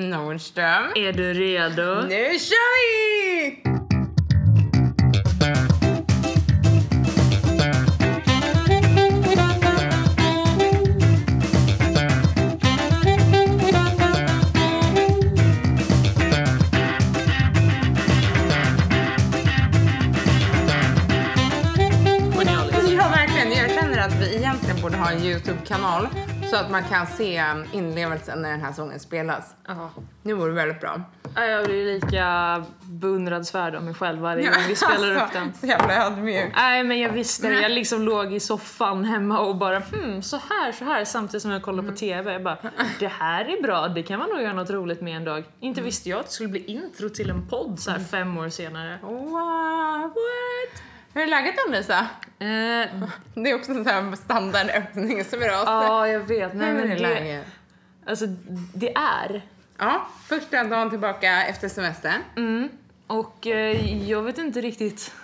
Nordström. Är du redo? Nu kör vi! Ja, verkligen. Jag känner att vi egentligen borde ha en Youtube-kanal så att man kan se inlevelsen när den här sången spelas. Ja. Det vore väldigt bra. Ja, Jag blir lika beundransvärd av mig själv varje gång vi spelar upp den. Så jävla ödmjuk. Nej men jag visste det. Jag liksom låg i soffan hemma och bara hmm, så här, så här samtidigt som jag kollade på TV. Jag bara, det här är bra, det kan man nog göra något roligt med en dag. Inte visste jag att det skulle bli intro till en podd så här fem år senare. Wow. What? Hur är läget då Lisa? Eh, Det är också en sån här standardöppningsfras. ja, jag vet. Nej, Hur är det, läget? alltså, det är. Ja, första dagen tillbaka efter semestern. Mm. Och eh, jag vet inte riktigt.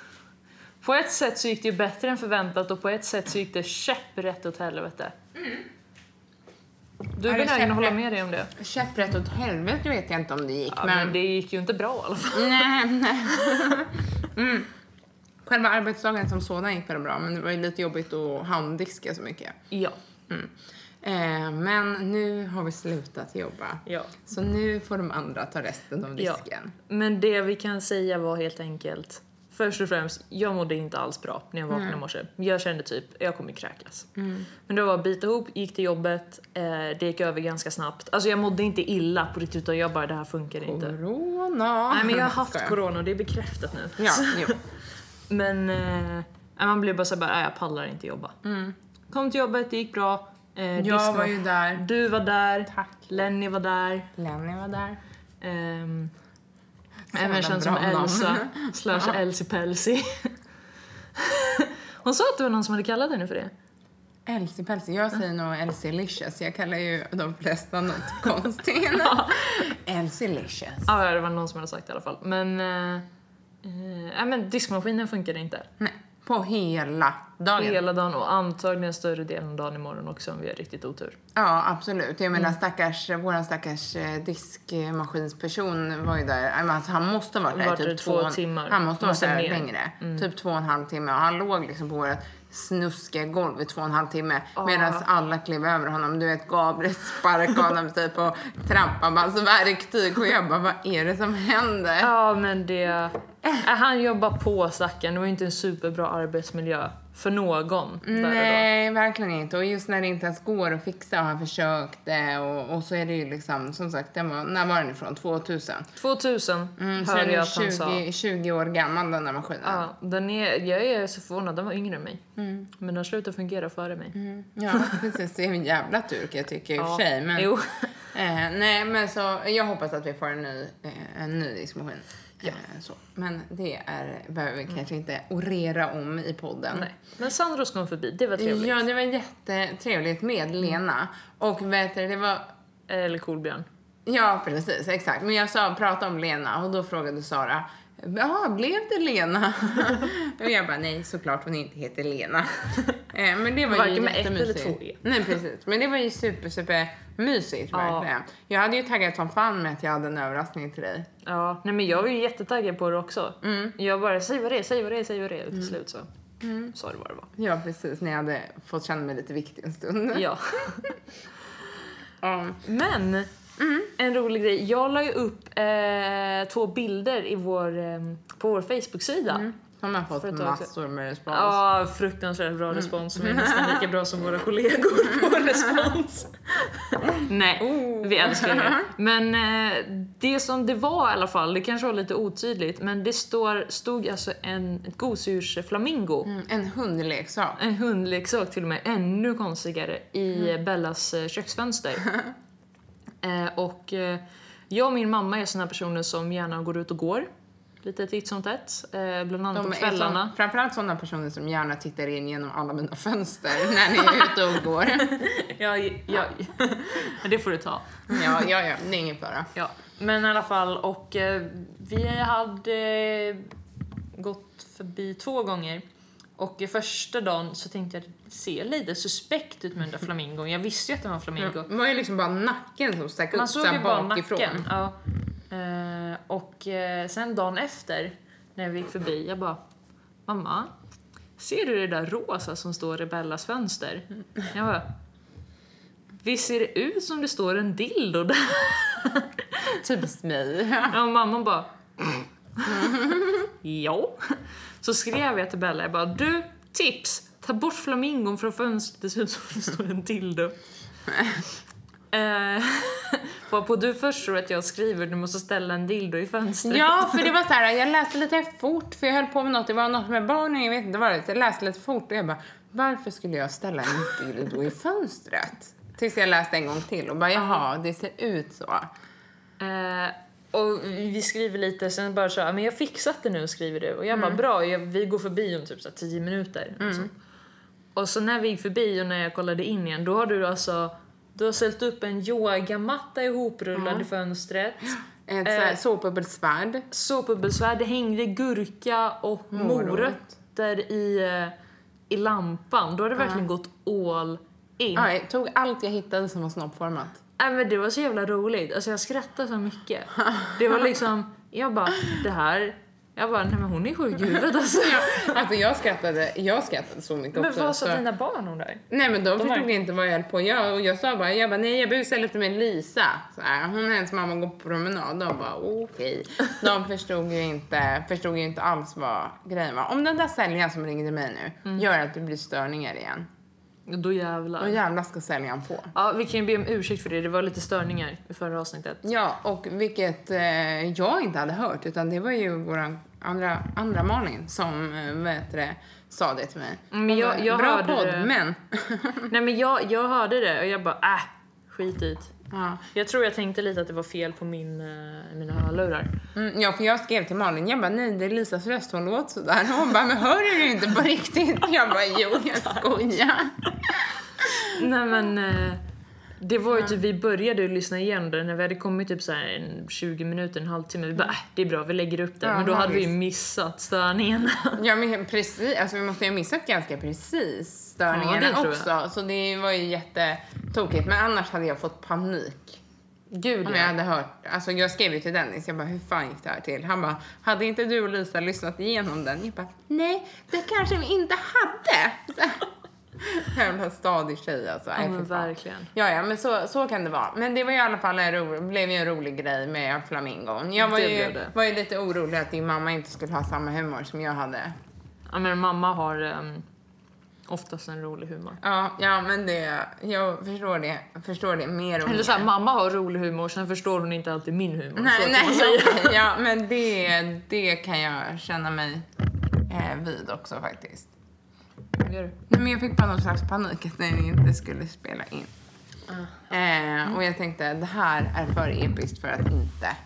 På ett sätt så gick det ju bättre än förväntat och på ett sätt så gick det käpprätt åt helvete. Du är Ja, är benägen att hålla med dig om det? Käpprätt åt helvete vet jag inte om det gick. Ja, men... men det gick ju inte bra i alla fall. Nej, nej. Mm. Själva arbetsdagen som sådan gick väldigt bra, men det var ju lite jobbigt att handdiska så mycket. Ja. Mm. Eh, men nu har vi slutat jobba. ja. Så nu får de andra ta resten av Ja. disken. Men det vi kan säga var helt enkelt Först och främst, jag mådde inte alls bra när jag vaknade i morse. Jag kände typ, jag kommer kräkas. Men det var att bita ihop, gick till jobbet, eh, det gick över ganska snabbt. Alltså jag mådde inte illa på riktigt utan jag bara, det här funkar inte. Corona. Nej men jag har haft corona och det är bekräftat nu. Ja, jo. Men eh, man blev bara såhär, nej, jag pallar inte jobba. Kom till jobbet, det gick bra. Eh, Jag var ju där. Du var där, Tack. Lenny var där. Lenny var där. Så även känd som. Elsa slash Elsie Pelsi. Hon sa att det var någon som hade kallat henne för det. Elsie Pelsie. Jag säger nog Elsie Licious. Jag kallar ju de flesta något konstigt. Elsie Licious. Ja, det var någon som hade sagt det i alla fall. Men, eh, eh, men diskmaskinen funkade inte. Nej, på hela dagen. Hela dagen och antagligen större delen av dagen imorgon också om vi har riktigt otur. Ja, absolut. Jag Mm. menar stackars, våran stackars eh, diskmaskinsperson var ju där. Alltså, han måste ha varit där i typ två två timmar. Han måste ha varit där mer. Mm. längre. Typ två och en halv timme. Och han låg liksom på vårt snuskiga golv i två och en halv timme. Medan alla klev över honom. Du vet, Gabriel sparkade honom typ och trampade med hans verktyg. Och jag bara, vad är det som händer? Ja, men det... Äh, han jobbar på stackaren. Det var inte en superbra arbetsmiljö för någon. Nej, verkligen inte. Och just när det inte ens går att fixa och han försökte och, och så är det ju liksom, som sagt, den var, när var den ifrån? 2000? 2000 Mm, hörde jag att han sa. 20, 20 år gammal den där maskinen. Ja, den är, jag är så förvånad, den var yngre än mig. Mm. Men den slutade fungera före mig. Ja, precis. Det är en jävla tur jag tycka i och för sig. Men, Jo. eh, nej, men så jag hoppas att vi får en ny, eh, en ny diskmaskin. Eh, så. Men det är, behöver vi kanske inte orera om i podden. Mm. Nej. Men Sandros kom förbi, det var trevligt. Ja, det var jättetrevligt med Lena. Och vet du, det var Eller Kolbjörn. Ja, precis. Exakt. Men jag sa, prata om Lena och då frågade Sara, ja, blev det Lena? och jag bara, nej, såklart hon inte heter Lena. eh, men det var ju Varken med ett eller två E. Nej, precis. Men det var ju super, super mysigt Ja. verkligen. Jag hade ju taggat som fan med att jag hade en överraskning till dig. Ja, nej men jag var ju jättetaggad på det också. Mm. Jag bara, säg vad det är, säg vad det är, säg vad det är. Och till slut så sa det vad det var. Ja, precis. När jag hade fått känna mig lite viktig en stund. Ja. Ja. Men, Mm. en rolig grej. Jag la ju upp eh, två bilder i vår, eh, på vår Facebook-sida. Som har fått massor med respons. Ja, fruktansvärt bra respons som är nästan lika bra som våra kollegor på respons. Nej, vi älskar er. Men eh, det som det var i alla fall, det kanske var lite otydligt, men det står, stod alltså en ett gosedjursflamingo, Mm, en hundleksak. en hundleksak till och med, ännu konstigare, i Bellas eh, köksfönster. eh, och eh, jag och min mamma är såna personer som gärna går ut och går. Lite titt som tätt, eh, bland annat De på kvällarna. så, framförallt sådana personer som gärna tittar in genom alla mina fönster när ni är ute och går. Ja, ja, det får du ta. Ja, ja, ja, det är ingen fara. Ja, men i alla fall och vi hade gått förbi två gånger och första dagen så tänkte jag ser lite suspekt ut med den där flamingon. Jag visste ju att det var en flamingo. Det var ju liksom bara nacken som stack Man upp såg så här ju bara bakifrån. nacken. Ja. Eh, och eh, sen dagen efter, när vi gick förbi, jag bara Mamma, ser du det där rosa som står i Bellas fönster? Jag bara Visst ser det ut som det står en dildo där? Typiskt mig. Ja, och mamma bara Ja. Så skrev jag till Bella, jag bara du, tips! Ta bort flamingon från fönstret, det ser ut som det står en dildo. Eh, Varpå du först tror att jag skriver du måste ställa en dildo i fönstret. Ja, för det var så här, jag läste lite fort för jag höll på med något, det var något med barnen, jag vet inte vad det. Jag läste lite fort och jag bara, varför skulle jag ställa en dildo i fönstret? Tills jag läste en gång till och bara, jaha, det ser ut så. Eh, och vi skriver lite, sen bara så här, men jag fixat det nu skriver du. Och jag bara bra, jag, vi går förbi om typ så här 10 minuter. Alltså. Och så när vi gick förbi och när jag kollade in igen, då har du alltså du har ställt upp en yogamatta ihoprullad i fönstret. Ett här såpbubbelsvärd. Såpbubbelsvärd, det hängde gurka och Morot. morötter i, eh, i lampan. Då har det verkligen gått all in. Ja, jag tog allt jag hittade som var snoppformat. Nej men det var så jävla roligt. Alltså jag skrattade så mycket. Det var liksom, jag bara, det här, jag bara, nej men hon är sjuk i huvudet alltså. Alltså jag skrattade, jag skrattade så mycket Men också. vad sa så- dina barn om det här? Nej men de, De förstod var- inte vad jag höll på jag, och jag sa bara, jag bara nej jag busar lite med Lisa. Så här, hon och hennes mamma går på promenad. De bara okej. De förstod ju, inte, förstod ju inte alls vad grejen var. Om den där säljaren som ringde mig nu Mm. gör att det blir störningar igen. Då jävlar. Då jävlar ska säljaren få. Ja, vi kan ju be om ursäkt för det. Det var lite störningar i förra avsnittet. Ja, och vilket eh, jag inte hade hört utan det var ju vår andra, andra Malin som eh, vet det, sa det till mig. Men Hon jag- jag Bra podd, det." men... Nej men jag, jag hörde det och jag bara, äh, skit i ja. Jag tror jag tänkte lite att det var fel på min, eh, mina hörlurar. Mm, ja, för jag skrev till Malin, jag bara nej det är Lisas röst, hon låter sådär. Och hon bara, men hör du det inte på riktigt? Jag bara, jo jag skojar. Nej men, eh, det var ju typ, vi började lyssna igenom det när vi hade kommit typ så en 20 minuter, en halvtimme. Vi bara, äh, det är bra, vi lägger upp det. Ja, men då hade vi visst. missat störningen. Ja men precis, alltså vi måste ju ha missat ganska precis störningarna Ja, också. Så det var ju jättetokigt. Men annars hade jag fått panik. Gud Om jag hade hört, alltså jag skrev ju till Dennis, jag bara hur fan gick det här till? Han bara, hade inte du och Lisa lyssnat igenom den? Jag bara, nej det kanske vi inte hade. Så, Jävla stadig tjej alltså. Ja men verkligen. Ja, ja, men så, så kan det vara. Men det var i alla fall en ro, blev ju en rolig grej med flamingon. Jag var Det ju, det. var ju lite orolig att din mamma inte skulle ha samma humor som jag hade. Ja men mamma har um, oftast en rolig humor. Ja, ja men det, jag förstår det, förstår det mer och Eller mer. såhär, mamma har rolig humor, sen förstår hon inte alltid min humor. så Nej, nej, okej, ja, men det, det kan jag känna mig eh, vid också faktiskt. Gör du? Nej, men jag fick bara någon slags panik att den inte skulle spela in. Eh, och jag tänkte, det här är för episkt för att inte.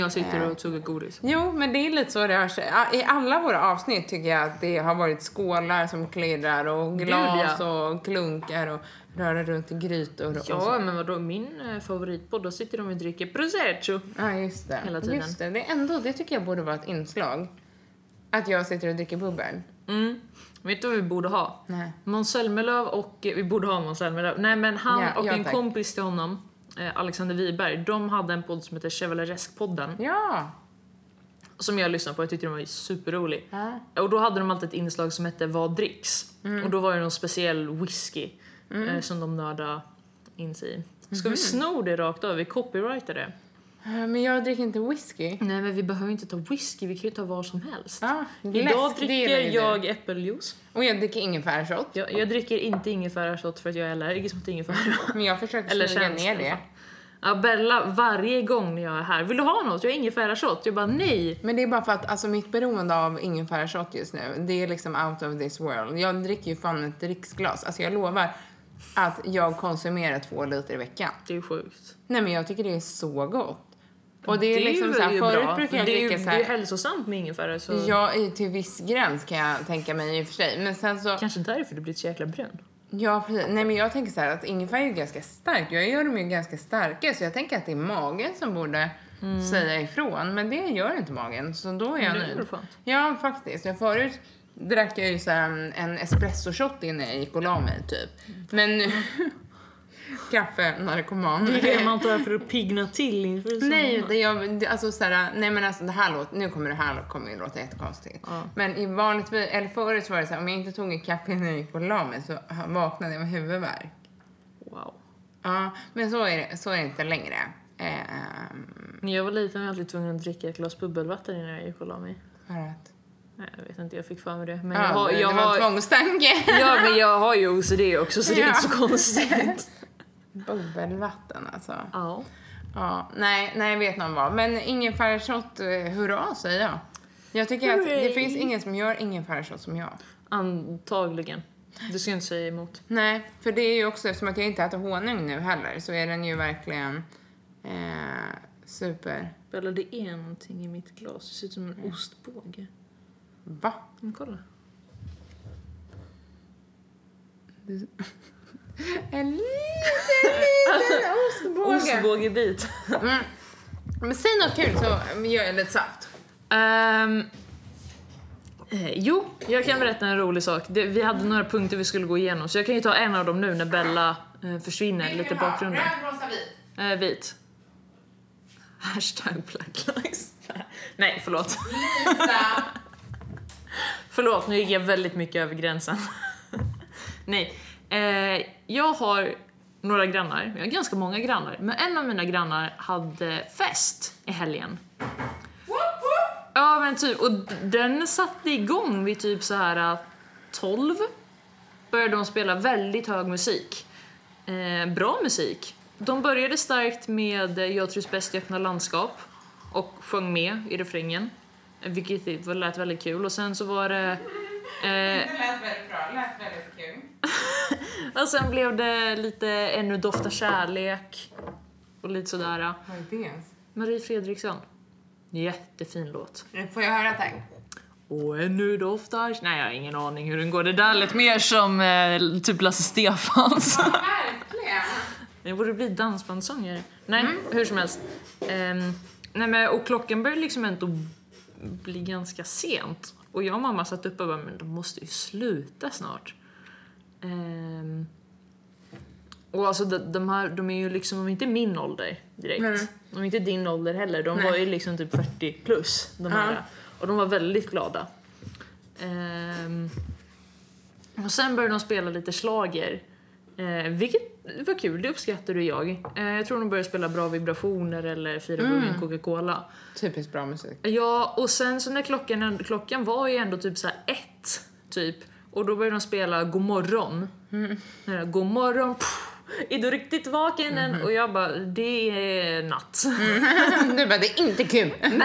Jag sitter och tuggar godis. Jo, men det är lite så det har sig. Ja, I alla våra avsnitt tycker jag att det har varit skålar som klirrar och glas och klunkar och röra runt i grytor och Ja, så. men vadå, min eh, favoritpodd, då sitter de och dricker prosecco. Ja, just det. Hela tiden. Just det. det, är ändå, det tycker jag borde vara ett inslag. Att jag sitter och dricker bubbel. Mm. Vet du vad vi borde ha? Nej. Måns Zelmerlöw och, eh, vi borde ha Måns Zelmerlöw, nej men han Ja, och ja, en tack. kompis till honom, eh, Alexander Wiberg, de hade en podd som heter Chevaleresk-podden. Ja. Som jag lyssnade på, jag tyckte den var superrolig. ja. Och då hade de alltid ett inslag som hette Vad dricks? Mm. Och då var det någon speciell whisky eh, som de nördade in sig i. Ska Mhm. vi sno det rakt av? Vi copyrightar det. Eh, Men jag dricker inte whisky. Nej men vi behöver inte ta whisky, vi kan ju ta vad som helst. Ja, Idag dricker jag äppeljuice. Och jag dricker ingefärshot. Jag, jag dricker inte ingefärashot för att jag är allergisk mot ingefära. Men jag försöker Eller smyga ner det. Ja, Bella, varje gång jag är här, vill du ha något? Jag har ingefärashot. Jag bara nej. Men det är bara för att alltså, mitt beroende av ingefärshot just nu, det är liksom out of this world. Jag dricker ju fan ett dricksglas. Alltså jag lovar att jag konsumerar två liter i veckan. Det är sjukt. Nej men jag tycker det är så gott. Och det är, liksom ju så här, ju förut bra, brukar jag det ju, dricka så Det är ju hälsosamt med ingefära så Ja, till viss gräns kan jag tänka mig i och för sig. Men sen så, kanske därför det blir så jäkla brun. ja precis. Nej men jag tänker så här att ingefära är ju ganska starkt. Jag gör dem ju ganska starka så jag tänker att det är magen som borde säga ifrån. Men det gör inte magen så då är jag Mm. det nöjd. Ja faktiskt. Jag förut drack jag ju så en, en espresso-shot innan jag gick och la mig typ. Men nu... Kaffe, narkoman. Det är det man tar för att pigna till inför. Nej, det, jag, det, alltså såhär, nej men alltså det här låter, nu kommer det här kommer ju låta jättekonstigt. Ja. Men i vanligtvis, eller förut så var det såhär, om jag inte tog en kaffe innan jag gick och la mig så vaknade jag med huvudvärk. Wow. Ja, men så är det, så är det inte längre. Ehm, När jag var liten var jag alltid tvungen att dricka ett glas bubbelvatten innan jag gick och la mig. för. Nej, jag vet inte, jag fick för mig det. Men Ja, jag har, det, jag det var en har, tvångstanke. ja, men jag har ju OCD också så det är Ja. inte så konstigt. Bubbelvatten alltså. Ja. Ja, nej, nej, jag vet någon vad. Men ingefärshot, eh, hurra säger jag. Jag tycker att det Hurray. finns ingen som gör ingefärshot som jag. Antagligen. Du ska inte säga emot. Nej, för det är ju också eftersom att jag inte äter honung nu heller så är den ju verkligen eh, super... Bella, det är någonting i mitt glas. Det ser ut som en ostbåge. Va? Men kolla. En liten, liten ostbåge. Ostbågebit. Mm. Men säg något kul så gör jag lite saft. Ehm, eh, jo, jag kan berätta en rolig sak. Det, vi hade några punkter vi skulle gå igenom, så jag kan ju ta en av dem nu när Bella eh, försvinner, lite bakgrunden. Röd, rosa, vit. Eh, vit. Hashtag Black Lives Nej, förlåt. Lisa. Förlåt, nu gick jag väldigt mycket över gränsen. Nej. Eh, jag har några grannar, jag har ganska många grannar, men en av mina grannar hade fest i helgen. Ja men typ, och den satte igång vid typ så här 12. Började de spela väldigt hög musik. Eh, bra musik. De började starkt med eh, Jag trivs bäst i öppna landskap och sjöng med i refrängen. eh, Vilket lät väldigt kul. Och sen så var det... Eh, Det lät väldigt bra, det lät väldigt kul. och sen blev det lite Ännu doftar kärlek och lite sådär. Vad är det ens? Marie Fredriksson. Jättefin låt. Får jag höra tack? Och ännu doftar... Nej, jag har ingen aning hur den går. Det där lät mer som eh, typ Lasse Stefans. Verkligen. Det borde bli dansbandssångare. Nej, hur som helst. Ehm, nej, men, och klockan började liksom ändå bli ganska sent. Och jag och mamma satt uppe och bara, men de måste ju sluta snart. Ehm, och alltså de, de här, de är ju liksom, de är inte min ålder direkt. Nej. De är inte din ålder heller. De Nej. var ju liksom typ 40 plus, de Ja. här. Och de var väldigt glada. Ehm, och sen började de spela lite slager. Eh, vilket var kul, det uppskattade jag. Eh, jag tror de började spela Bra vibrationer eller Fyra Mm. Coca-Cola. Typiskt bra musik. Ja, och sen så när klockan, klockan var ju ändå typ så här ett, typ. Och då började de spela God morgon. Mm. God morgon, pff, är du riktigt vaken än? Mm-hmm. Och jag bara, det är natt. du bara, det är inte kul.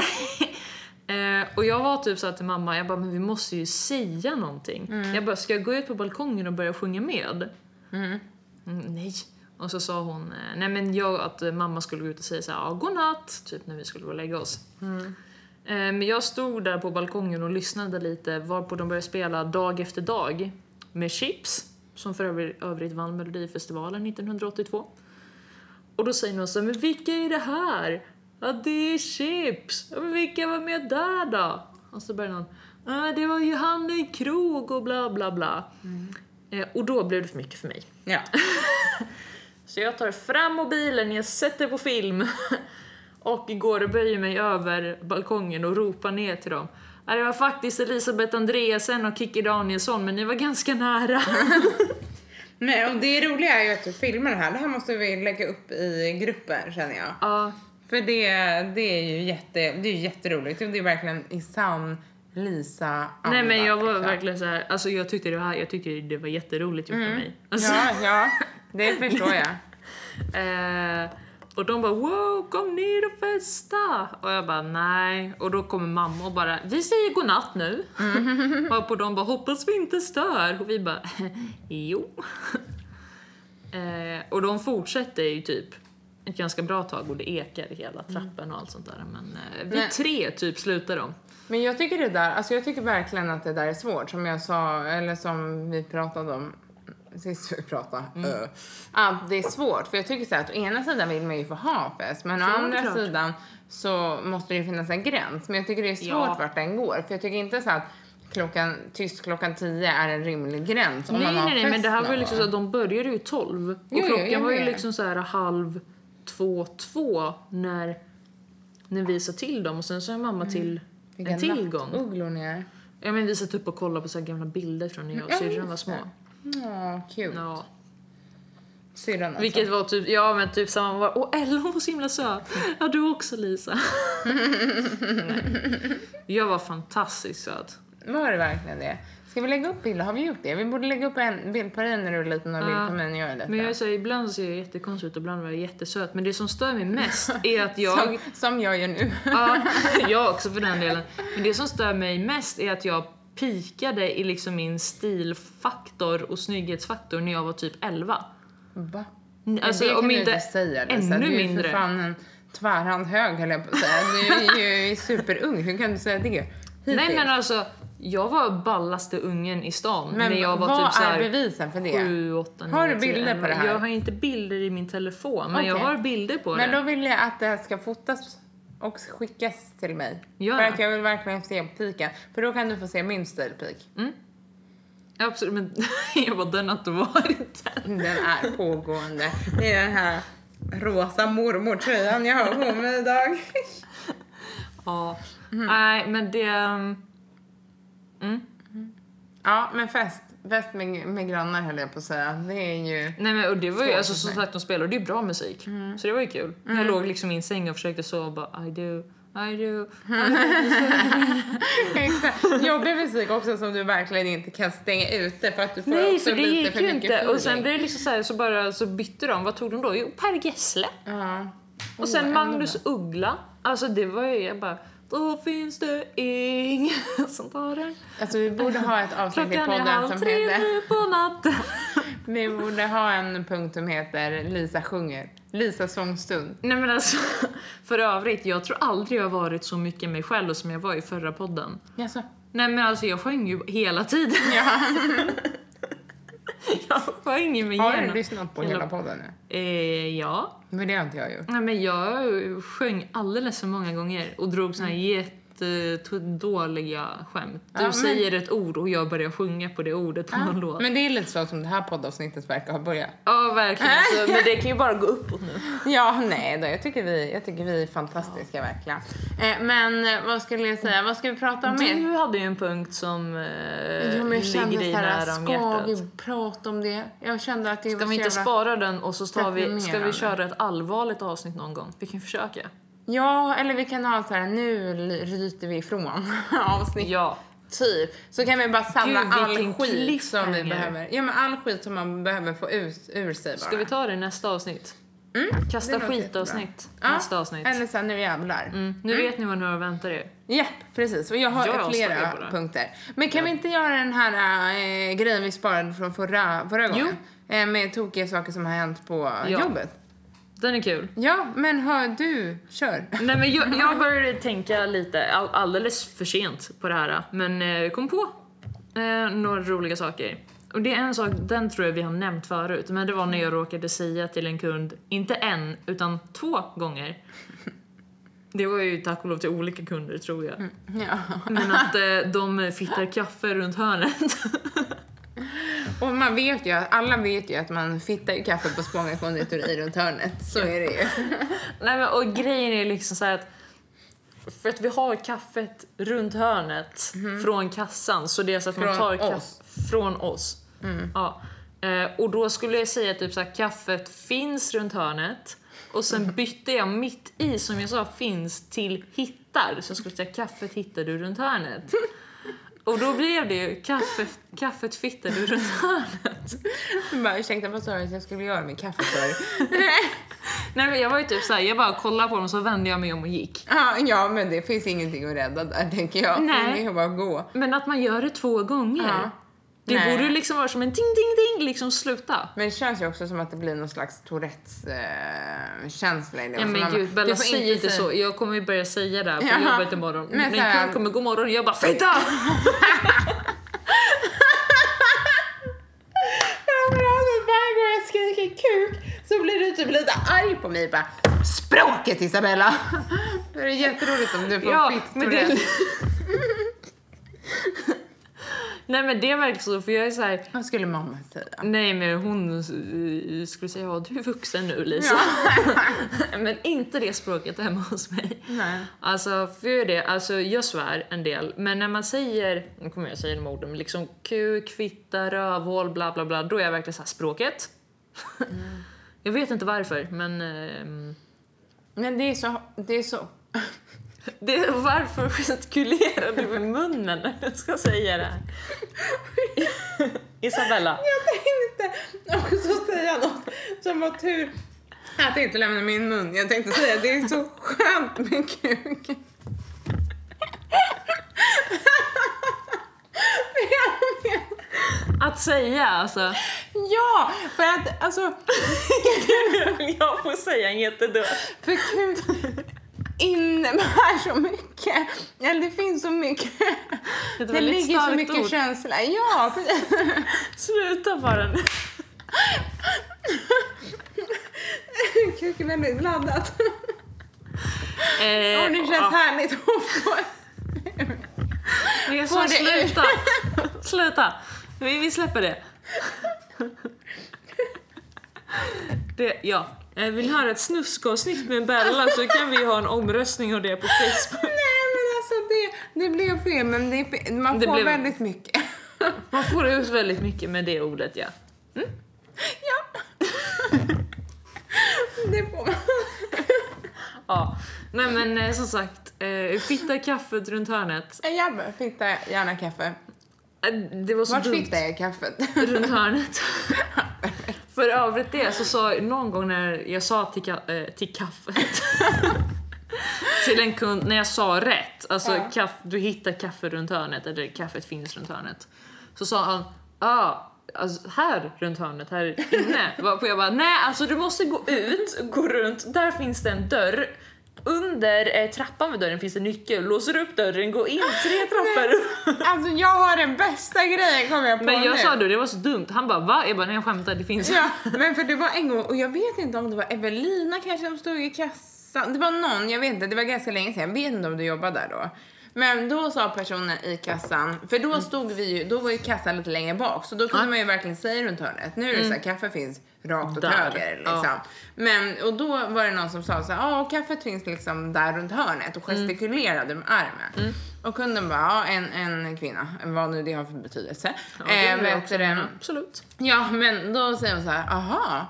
Eh, och jag var typ så här till mamma, jag bara, men vi måste ju säga någonting. Mm. Jag bara, ska jag gå ut på balkongen och börja sjunga med? Mm. Mm, nej. Och så sa hon, eh, nej men jag, att mamma skulle gå ut och säga så här, ja, godnatt, typ när vi skulle gå och lägga oss. Mm. Eh, men jag stod där på balkongen och lyssnade lite, varpå de började spela Dag efter dag med Chips, som för övrigt, vann Melodifestivalen 1982. Och då säger någon så här, men vilka är det här? Ja, det är Chips. Ja, men vilka var med där då? Och så börjar någon, ja, det var Johanne Krog och bla bla bla. Eh, och då blev det för mycket för mig. Ja. Så jag tar fram mobilen, jag sätter på film och går och böjer mig över balkongen och ropar ner till dem. Det var faktiskt Elisabeth Andreasen och Kikki Danielsson, men ni var ganska nära. Nej, och det roliga är ju att du filmar det här. Det här måste vi lägga upp i gruppen känner jag. Ja, För det, det är ju jätte, det är jätteroligt. Det är verkligen i sann Lisa nej men jag var liksom. verkligen så här, alltså jag tyckte det, här, jag tyckte det var jätteroligt gjort av mig. Alltså, Ja, ja, det förstår jag. eh, och de bara wow, kom ner och festa! Och jag bara nej. Och då kommer mamma och bara vi säger godnatt nu. Och på de bara hoppas vi inte stör. Och vi bara jo. eh, och de fortsätter ju typ ett ganska bra tag och det ekar i hela trappen och allt sånt där. Men eh, vid Nej. tre typ slutar de. Men jag tycker det där, alltså jag tycker verkligen att det där är svårt. Som jag sa, eller som vi pratade om sist vi pratade. Mm. Uh. Att det är svårt. För jag tycker så här att å ena sidan vill man ju få ha fest. Men å Ja, andra klart. sidan så måste det ju finnas en gräns. Men jag tycker det är svårt Ja. vart den går. För jag tycker inte så att klockan, tyst klockan 10 är en rimlig gräns. Nej, nej, nej, men det här var ju liksom så att de började ju 12 och Jo, jo, klockan jag var ju liksom så här halv två, två när, när vi sa till dem och sen sa mamma till en Vilka till gång. nattugglor ni är. Ja men vi satt upp och kollade på så här gamla bilder från när jag och Ja, syrran var små. Ja, kul. Ja. Syrran alltså. Vilket var typ, ja men typ samma var, åh Ella hon var så himla söt. Ja du också Lisa. Jag var fantastiskt söt. Var det verkligen det? Ska vi lägga upp bilder? Har vi gjort det? Vi borde lägga upp en bild på dig när du är liten och en bild på mig när jag är liten. Men jag är så här, ibland ser jag jättekonstig ut och ibland var jag jättesöt. Men det som stör mig mest är att jag... som, som jag gör nu. Ja, jag också för den delen. Men det som stör mig mest är att jag pikade i liksom min stilfaktor och snygghetsfaktor när jag var typ 11. Va? Alltså, det kan om du inte säga. Lisa. ännu du är mindre. för fan en tvärhand hög höll jag på att säga. Du är ju superung. Hur kan du säga det? Hittills. Nej men alltså, jag var ballaste ungen i stan Men när jag var vad typ så är här bevisen för det? 7, 8, 9, Har du 10, bilder på 11. det här? Jag har inte bilder i min telefon, men jag Okej. har bilder på Men det. då vill jag att det här ska fotas och skickas till mig. Ja. För att jag vill verkligen se piken. För då kan du få se min stilpik. Absolut, men jag bara, den har inte varit den. Den är pågående. Det är den här rosa mormortröjan jag har på mig idag. Ja. Mhm. Nej, men det... um, Ja, men fest. Fest med, med grannar höll jag på att säga. Det är ju... Nej men och det var ju, alltså som sagt de spelade ju bra musik. Så det var ju kul. Jag låg liksom i min säng och försökte sova och bara I do, I do. Exakt. Jobbig musik också som du verkligen inte kan stänga ute för att du får Nej för det lite gick för ju inte. Och sen blev det liksom så här, så bara så bytte de. Vad tog de då? Jo, Per Gessle. Ja. Och sen Oh, Magnus Uggla. Alltså det var ju, jag bara då finns det ingen som tar den. Alltså vi borde ha ett avsnitt i podden som heter... på natten. Vi borde ha en punkt som heter Lisa sjunger. Lisa sångstund. Nej men alltså, för övrigt, jag tror aldrig jag varit så mycket mig själv som jag var i förra podden. Jaså? Nej men alltså jag sjöng ju hela tiden. Ja. Jag sjöng ju mig Har du igenom. lyssnat på hela podden nu? Eh, ja. Men det har inte jag gjort. Nej men jag sjöng alldeles för många gånger och drog såna här jättedåliga skämt. Du Ja, men- säger ett ord och jag börjar sjunga på det ordet på någon låt. Men det är lite så som det här poddavsnittet verkar ha börjat. Ja verkligen, alltså, men det kan ju bara gå uppåt nu. Ja, nej då. Jag tycker vi, jag tycker vi är fantastiska verkligen. Eh, men eh, vad skulle jag säga? Vad ska vi prata om mer? Du hade ju en punkt som eh, Jo, men jag kände ligger dig nära om ska hjärtat. vi prata om det? Jag kände att det Ska vi så inte jävla... spara den och så tar vi, ska vi köra ett allvarligt avsnitt någon gång? Vi kan försöka. Ja, eller vi kan ha så här, nu ryter vi ifrån avsnitt. Ja. Typ. Så kan vi bara samla Gud, all skit som vi behöver. Ja, men all skit som man behöver få ut ur sig bara. Ska vi ta det i nästa avsnitt? Kasta det låter skit-avsnitt. Ja, Nästa avsnitt. Eller så här, nu jävlar. Mm. Nu vet ni vad ni har att vänta er. Japp, precis. Och jag har Jag flera punkter. Men kan vi inte göra den här äh, grejen vi sparade från förra, förra gången? Eh, med tokiga saker som har hänt på Ja. jobbet. Den är kul. Ja, men hör du, kör. Nej, men jag, jag började tänka lite all, alldeles för sent på det här, men eh, kom på eh, några roliga saker. Och det är en sak, den tror jag vi har nämnt förut, men det var när jag råkade säga till en kund, inte en, utan två gånger. Det var ju tack och lov till olika kunder tror jag. Ja. Men att eh, de fittar kaffe runt hörnet. Och man vet ju, alla vet ju att man fittar ju kaffe på Spånga konditori runt hörnet. Så är det ju. Nej, men, och grejen är liksom så här att för att vi har kaffet runt hörnet från kassan så det är så att man Mhm. Från tar kaff- oss. från oss. Ja. Eh, och då skulle jag säga typ så här, kaffet finns runt hörnet och sen bytte jag mitt i som jag sa finns till hittar så jag skulle säga kaffet hittar du runt hörnet. Och då blev det ju kaffet, kaffet fittar du runt hörnet. Jag bara, ursäkta vad sa du att jag skulle göra med kaffe för? Nej men jag var ju typ såhär, jag bara kollade på dem så vände jag mig om och gick. ja, ja, men det finns ingenting att rädda där tänker jag. Nej. Det är bara att gå. Men att man gör det två gånger. Ja. Det Nej. borde ju liksom vara som en ding ding ding, liksom sluta. Men det känns ju också som att det blir någon slags Tourettes eh, känsla i det. Ja Alltså, men man- gud, Bella säg inte så. Jag kommer ju börja säga det här på Jaha. jobbet imorgon. Men här- kund kommer god morgon och jag bara FITTA! Varje gång jag skriker kuk så blir du typ lite arg på mig. Bara, Språket Isabella! Då är det jätteroligt om du får Ja, det, Tourettes. Nej men det är verkligen så, för jag är så här. Vad skulle mamma säga? Nej men hon eh, skulle säga ja du är vuxen nu Lisa. men inte det språket hemma hos mig. Nej. Alltså för det, alltså jag svär en del. Men när man säger, nu kommer jag säga de orden, men liksom kuk, fitta, rövhål, bla bla bla. Då är jag verkligen så här språket. jag vet inte varför men ehm, Men det är så... Det är så... det, varför gestikulerar du med munnen när du ska säga det här? Isabella. Jag tänkte också säga något som var tur att jag inte lämnade min mun. Jag tänkte säga det är så skönt med kuk. Att säga alltså. Ja, för att alltså... jag får säga en jättedum. För kuk innebär så mycket. Eller det finns så mycket. Det Det ligger så mycket ord. känsla. Ja. Sluta bara nu. Kuk är väldigt laddat. Eh, Och det känns ja. härligt att få... Men jag det sluta. sluta. Vi, vi släpper det. det. Ja. Eh, Vill höra ett snuskavsnitt med Bella så kan vi ha en omröstning om det på Facebook. Nej men alltså det, det blev fel men det, man Det får blev- väldigt mycket. Man får ut väldigt mycket med det ordet ja. ja. det får man. ja. Nej men eh, som sagt, eh, fitta kaffet runt hörnet. Fick där gärna kaffe. Det var så Vart dumt. fick jag kaffet? runt hörnet. För övrigt det så sa någon gång när jag sa till, ka- eh, till kaffet till en kund, när jag sa rätt, alltså Ja. kaff, du hittar kaffe runt hörnet eller kaffet finns runt hörnet. Så sa han, ja, ah, alltså här runt hörnet, här inne. Varpå jag bara, nej alltså du måste gå ut, gå runt, där finns det en dörr. Under eh, trappan vid dörren finns en nyckel, låser upp dörren, gå in tre trappor upp. alltså jag har den bästa grejen kom jag på Men jag nu. sa det, det var så dumt. Han bara va? Jag bara nej jag skämtar, det finns Ja, men för det var en gång, och jag vet inte om det var Evelina kanske som stod i kassan. Det var någon, jag vet inte, det var ganska länge sedan. Jag vet inte om du jobbade där då. Men då sa personen i kassan, för då stod vi ju, då var ju kassan lite längre bak så då kunde Ja. man ju verkligen säga runt hörnet. Nu är det så här, kaffe finns rakt åt Där, höger liksom. ja. Men, och då var det någon som sa så här, ja kaffet finns liksom där runt hörnet och gestikulerade med armen. Och kunden bara, ja en, en kvinna, vad nu det har för betydelse. Ja, det eh, vet också det? Absolut. Ja, men då säger hon så här, aha.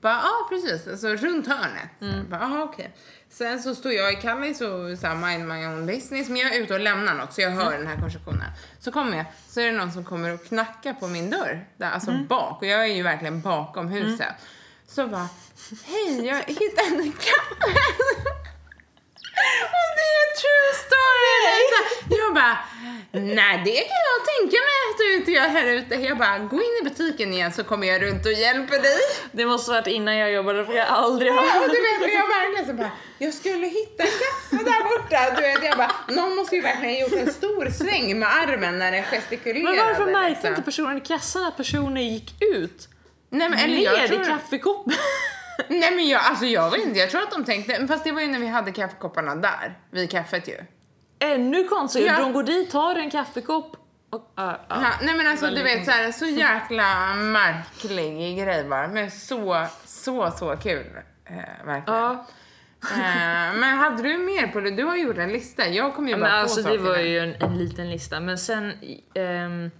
Bara, ja, precis. Alltså runt hörnet. Mm. Bara, aha, okej. Sen så står jag i Kallis och så här, mind my own business. Men jag är ute och lämnar något så jag hör Mm. den här konversationen. Så kommer jag, så är det någon som kommer och knackar på min dörr. Där, alltså Mm. bak. Och jag är ju verkligen bakom huset. Så bara, hej, jag hittade en kaffe. Och det är en true story! Jag bara, nej det kan jag tänka mig att du inte gör här ute. Jag bara, gå in i butiken igen så kommer jag runt och hjälper dig. Det måste varit innan jag jobbade för jag aldrig har... du vet, jag verkligen så bara, jag skulle hitta kaffe där borta. Du vet, jag bara, någon måste ju verkligen ha gjort en stor sväng med armen när den gestikulerade. Men varför märkte liksom. inte personen i kassan att personen gick ut? Nej men, eller jag Ner i tror, kaffekoppen? nej men jag, alltså jag vet inte, jag tror att de tänkte, fast det var ju när vi hade kaffekopparna där, vid kaffet ju. Ännu konstigare, Ja. de går dit, tar en kaffekopp och... ja, ja. Ja, nej men alltså du vet så, här, så jäkla märklig grej bara. Men så, så, så kul. Eh, verkligen. Ja, Eh, men hade du mer på det? Du har gjort en lista. Jag kom ju men bara på alltså det saker var där. ju en, en liten lista. Men sen... ehm,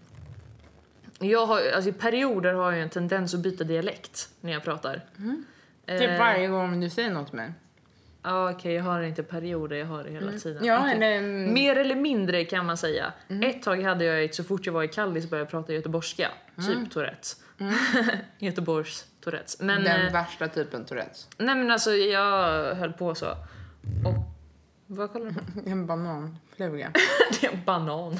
jag har, alltså i perioder har jag en tendens att byta dialekt när jag pratar. Typ Eh, varje gång du säger något med Ja okej, jag har inte perioder, jag har det hela tiden. Ja, Okej. eller... Mer eller mindre kan man säga. Ett tag hade jag ett, så fort jag var i Kallis började jag prata göteborgska. Typ Tourettes. Göteborgs Tourettes. Men, Den eh, värsta typen Tourettes. nej men alltså jag höll på så. Och, vad kollar du på? En bananfluga. Det är en banan.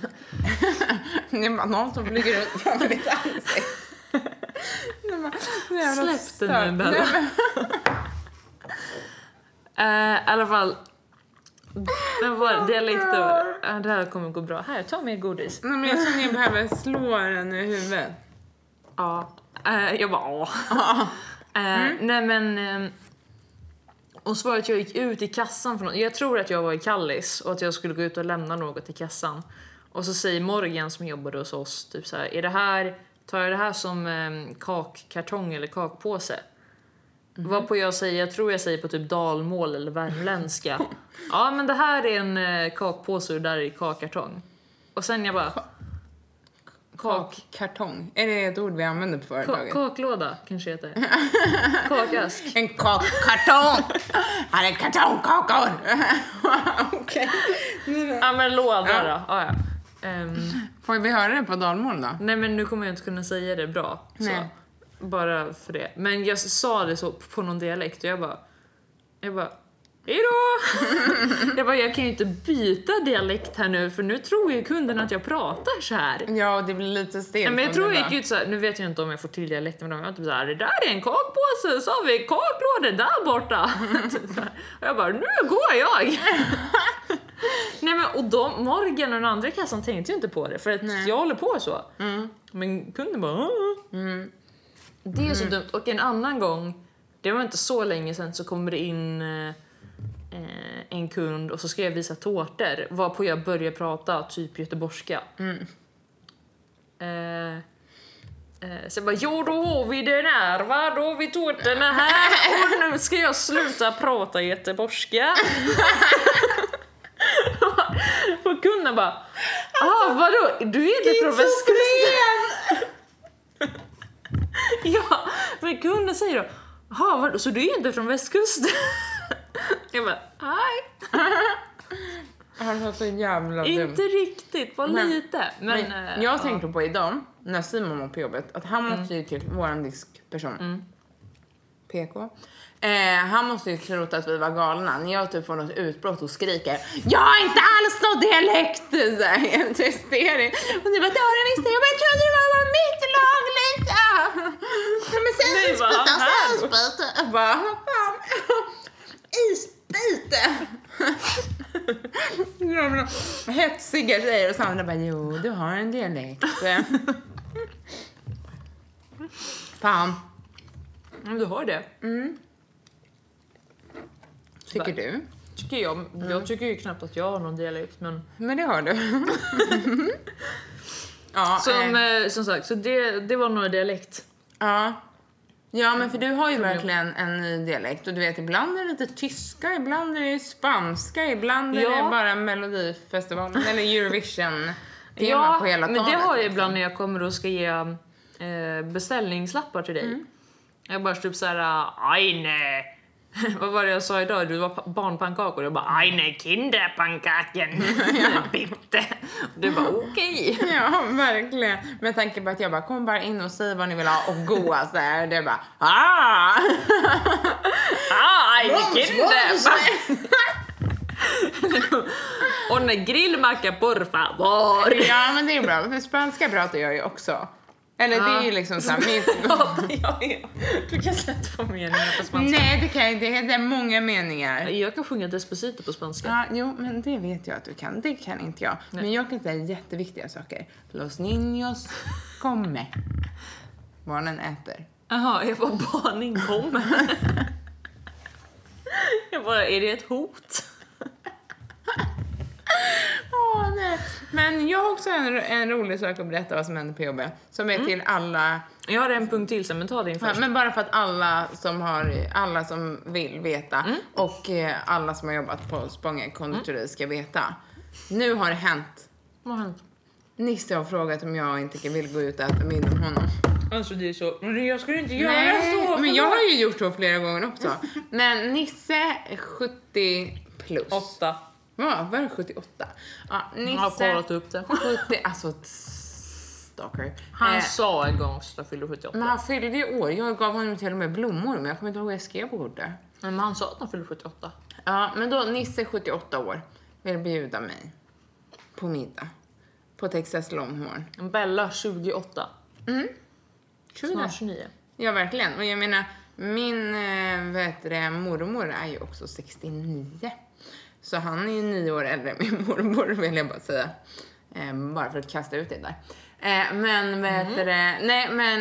Det är en banan som flyger runt framför ditt ansikte. Släpp den nu. Bella. Eh, I alla fall. Men var dialekter. Uh, det här kommer gå bra. Här, ta mer godis. Nej, men jag att jag behöver slå den i huvudet. Ja. Eh, jag bara åh. Eh, Nej men... Och så var det att jag gick ut i kassan för något. Jag tror att jag var i Kallis och att jag skulle gå ut och lämna något i kassan. Och så säger Morgan som jobbade hos oss typ så här, är det här, tar jag det här som eh, kakkartong eller kakpåse? Mhm. Varpå jag säger, jag tror jag säger på typ dalmål eller värmländska. ja men det här är en eh, kakpåse och det där är kakkartong. Och sen jag bara, kak, Kakkartong. Är det ett ord vi använder på ka, företaget? kaklåda kanske heter. Kakask. En kakkartong! Han är kartongkakor! Okej. Ja men låda Ja. då. Ja, ja. Ehm, Får vi höra det på dalmål då? nej men nu kommer jag inte kunna säga det bra. Så. Bara för det. Men jag sa det så på någon dialekt och jag bara... Jag bara... Hejdå! jag bara, jag kan ju inte byta dialekt här nu för nu tror ju kunden att jag pratar så här. Ja, det blir lite stelt. Men jag tror jag gick ut så här, nu vet jag inte om jag får till dialekten men de var typ såhär, det där är en kakpåse, så har vi kaklådor där borta. Typ så och jag bara, nu går jag! Nej men och de, Morgan och den andra kassan tänkte ju inte på det för att Nej. jag håller på så. Mm. Men kunden bara "Ah." Det är så dumt. Och en annan gång, det var inte så länge sedan, så kommer det in eh, eh, en kund och så ska jag visa tårtor. Varpå jag börjar prata typ göteborgska. Eh, eh, så jag bara, jo då har vi den här va, då har vi tårtorna här och nu ska jag sluta prata göteborgska. Kunden bara, ah vadå, du är inte från västkusten? Ja, men kunden säger då, jaha vadå, så du är inte från västkusten? Jag bara, nej, Han var så jävla dum. inte riktigt, bara Men- lite. Men, Men eh, jag ja. tänkte på idag, när Simon var på jobbet, att han måste ju till våran diskperson. PK. Eh, han måste ju trott att vi var galna när jag typ får något utbrott och skriker Jag har inte alls någon dialekt! Så här, Helt hysteriskt. Och ni bara det har du visst. Jag bara jag trodde det var mitt lag! Ja, Men sen Nej, vad isbit, alltså här då? isbit. Jag bara fan. Isbit! Jävla hetsiga tjejer och Sandra bara jo du har en dialekt. Fan, Mm, du har det. Tycker du? Tycker jag. Mm. Jag tycker ju knappt att jag har någon dialekt men... Men det har du. ja, Som, eh, eh, som sagt, så det, det var nog dialekt. ja. ja, men för du har ju Problem. verkligen en ny dialekt och du vet ibland är det lite tyska, ibland är det spanska, ibland är Ja. det bara Melodifestivalen eller Eurovision tema på hela men talet. det har jag liksom. ibland när jag kommer och ska ge eh, beställningslappar till dig. Mm. Jag bara typ såhär, ajne. Vad var det jag sa idag? Du var pa- barnpannkakor. Jag bara, ajne kinderpannkaken. Bitte. Du bara, okej. Ja, verkligen. Med tanke på att jag bara, kom bara in och säg vad ni vill ha och gå så här. Det är bara, ah! Ah, ajne Mums, kinderpann. Och en grillmacka por favor. Ja, men det är bra. För spanska pratar jag ju också. Eller det är ju liksom så här, mitt... Ja, ja, ja. Du kan säga två meningar på spanska. Nej, det kan jag inte. Det är många meningar. Jag kan sjunga Despacito på spanska. Ja, jo, men det vet jag att du kan. Det kan inte jag. Men jag kan säga jätteviktiga saker. Los niños come. Barnen äter. Jaha, jag bara barnen kommer. jag bara, är det ett hot? oh, nej. Men jag har också en, en rolig sak att berätta vad som händer på jobbet. Som är mm. till alla... Jag har en punkt till sen, men ta din först. Ja, men bara för att alla som, har, alla som vill veta mm. och eh, alla som har jobbat på Spången konditori mm. ska veta. Nu har det hänt. Vad har hänt? Nisse har frågat om jag inte vill gå ut och äta middag med honom. Alltså det är så, men jag skulle inte göra Nej, så. men jag har ju gjort så flera gånger också. Men Nisse, 70 plus. 8. Va, var det 78? Ja, Nisse. Jag har kollat upp det. 70, alltså stalker. Han eh, sa en gång att han fyllde 78. Men han fyllde ju år. Jag gav honom till och med blommor, men jag kommer inte ihåg vad jag skrev på kortet. Men han sa att han fyllde 78. Ja, men då Nisse, 78 år, vill bjuda mig på middag på Texas Longhorn. Bella, 28. Mm. 20. Snart 29. Ja, verkligen. Och jag menar, min eh, vet det, mormor är ju också 69. Så han är ju nio år äldre än min mormor, vill jag bara säga. Eh, bara för att kasta ut det där. Eh, men vad Mm. heter det? Nej men,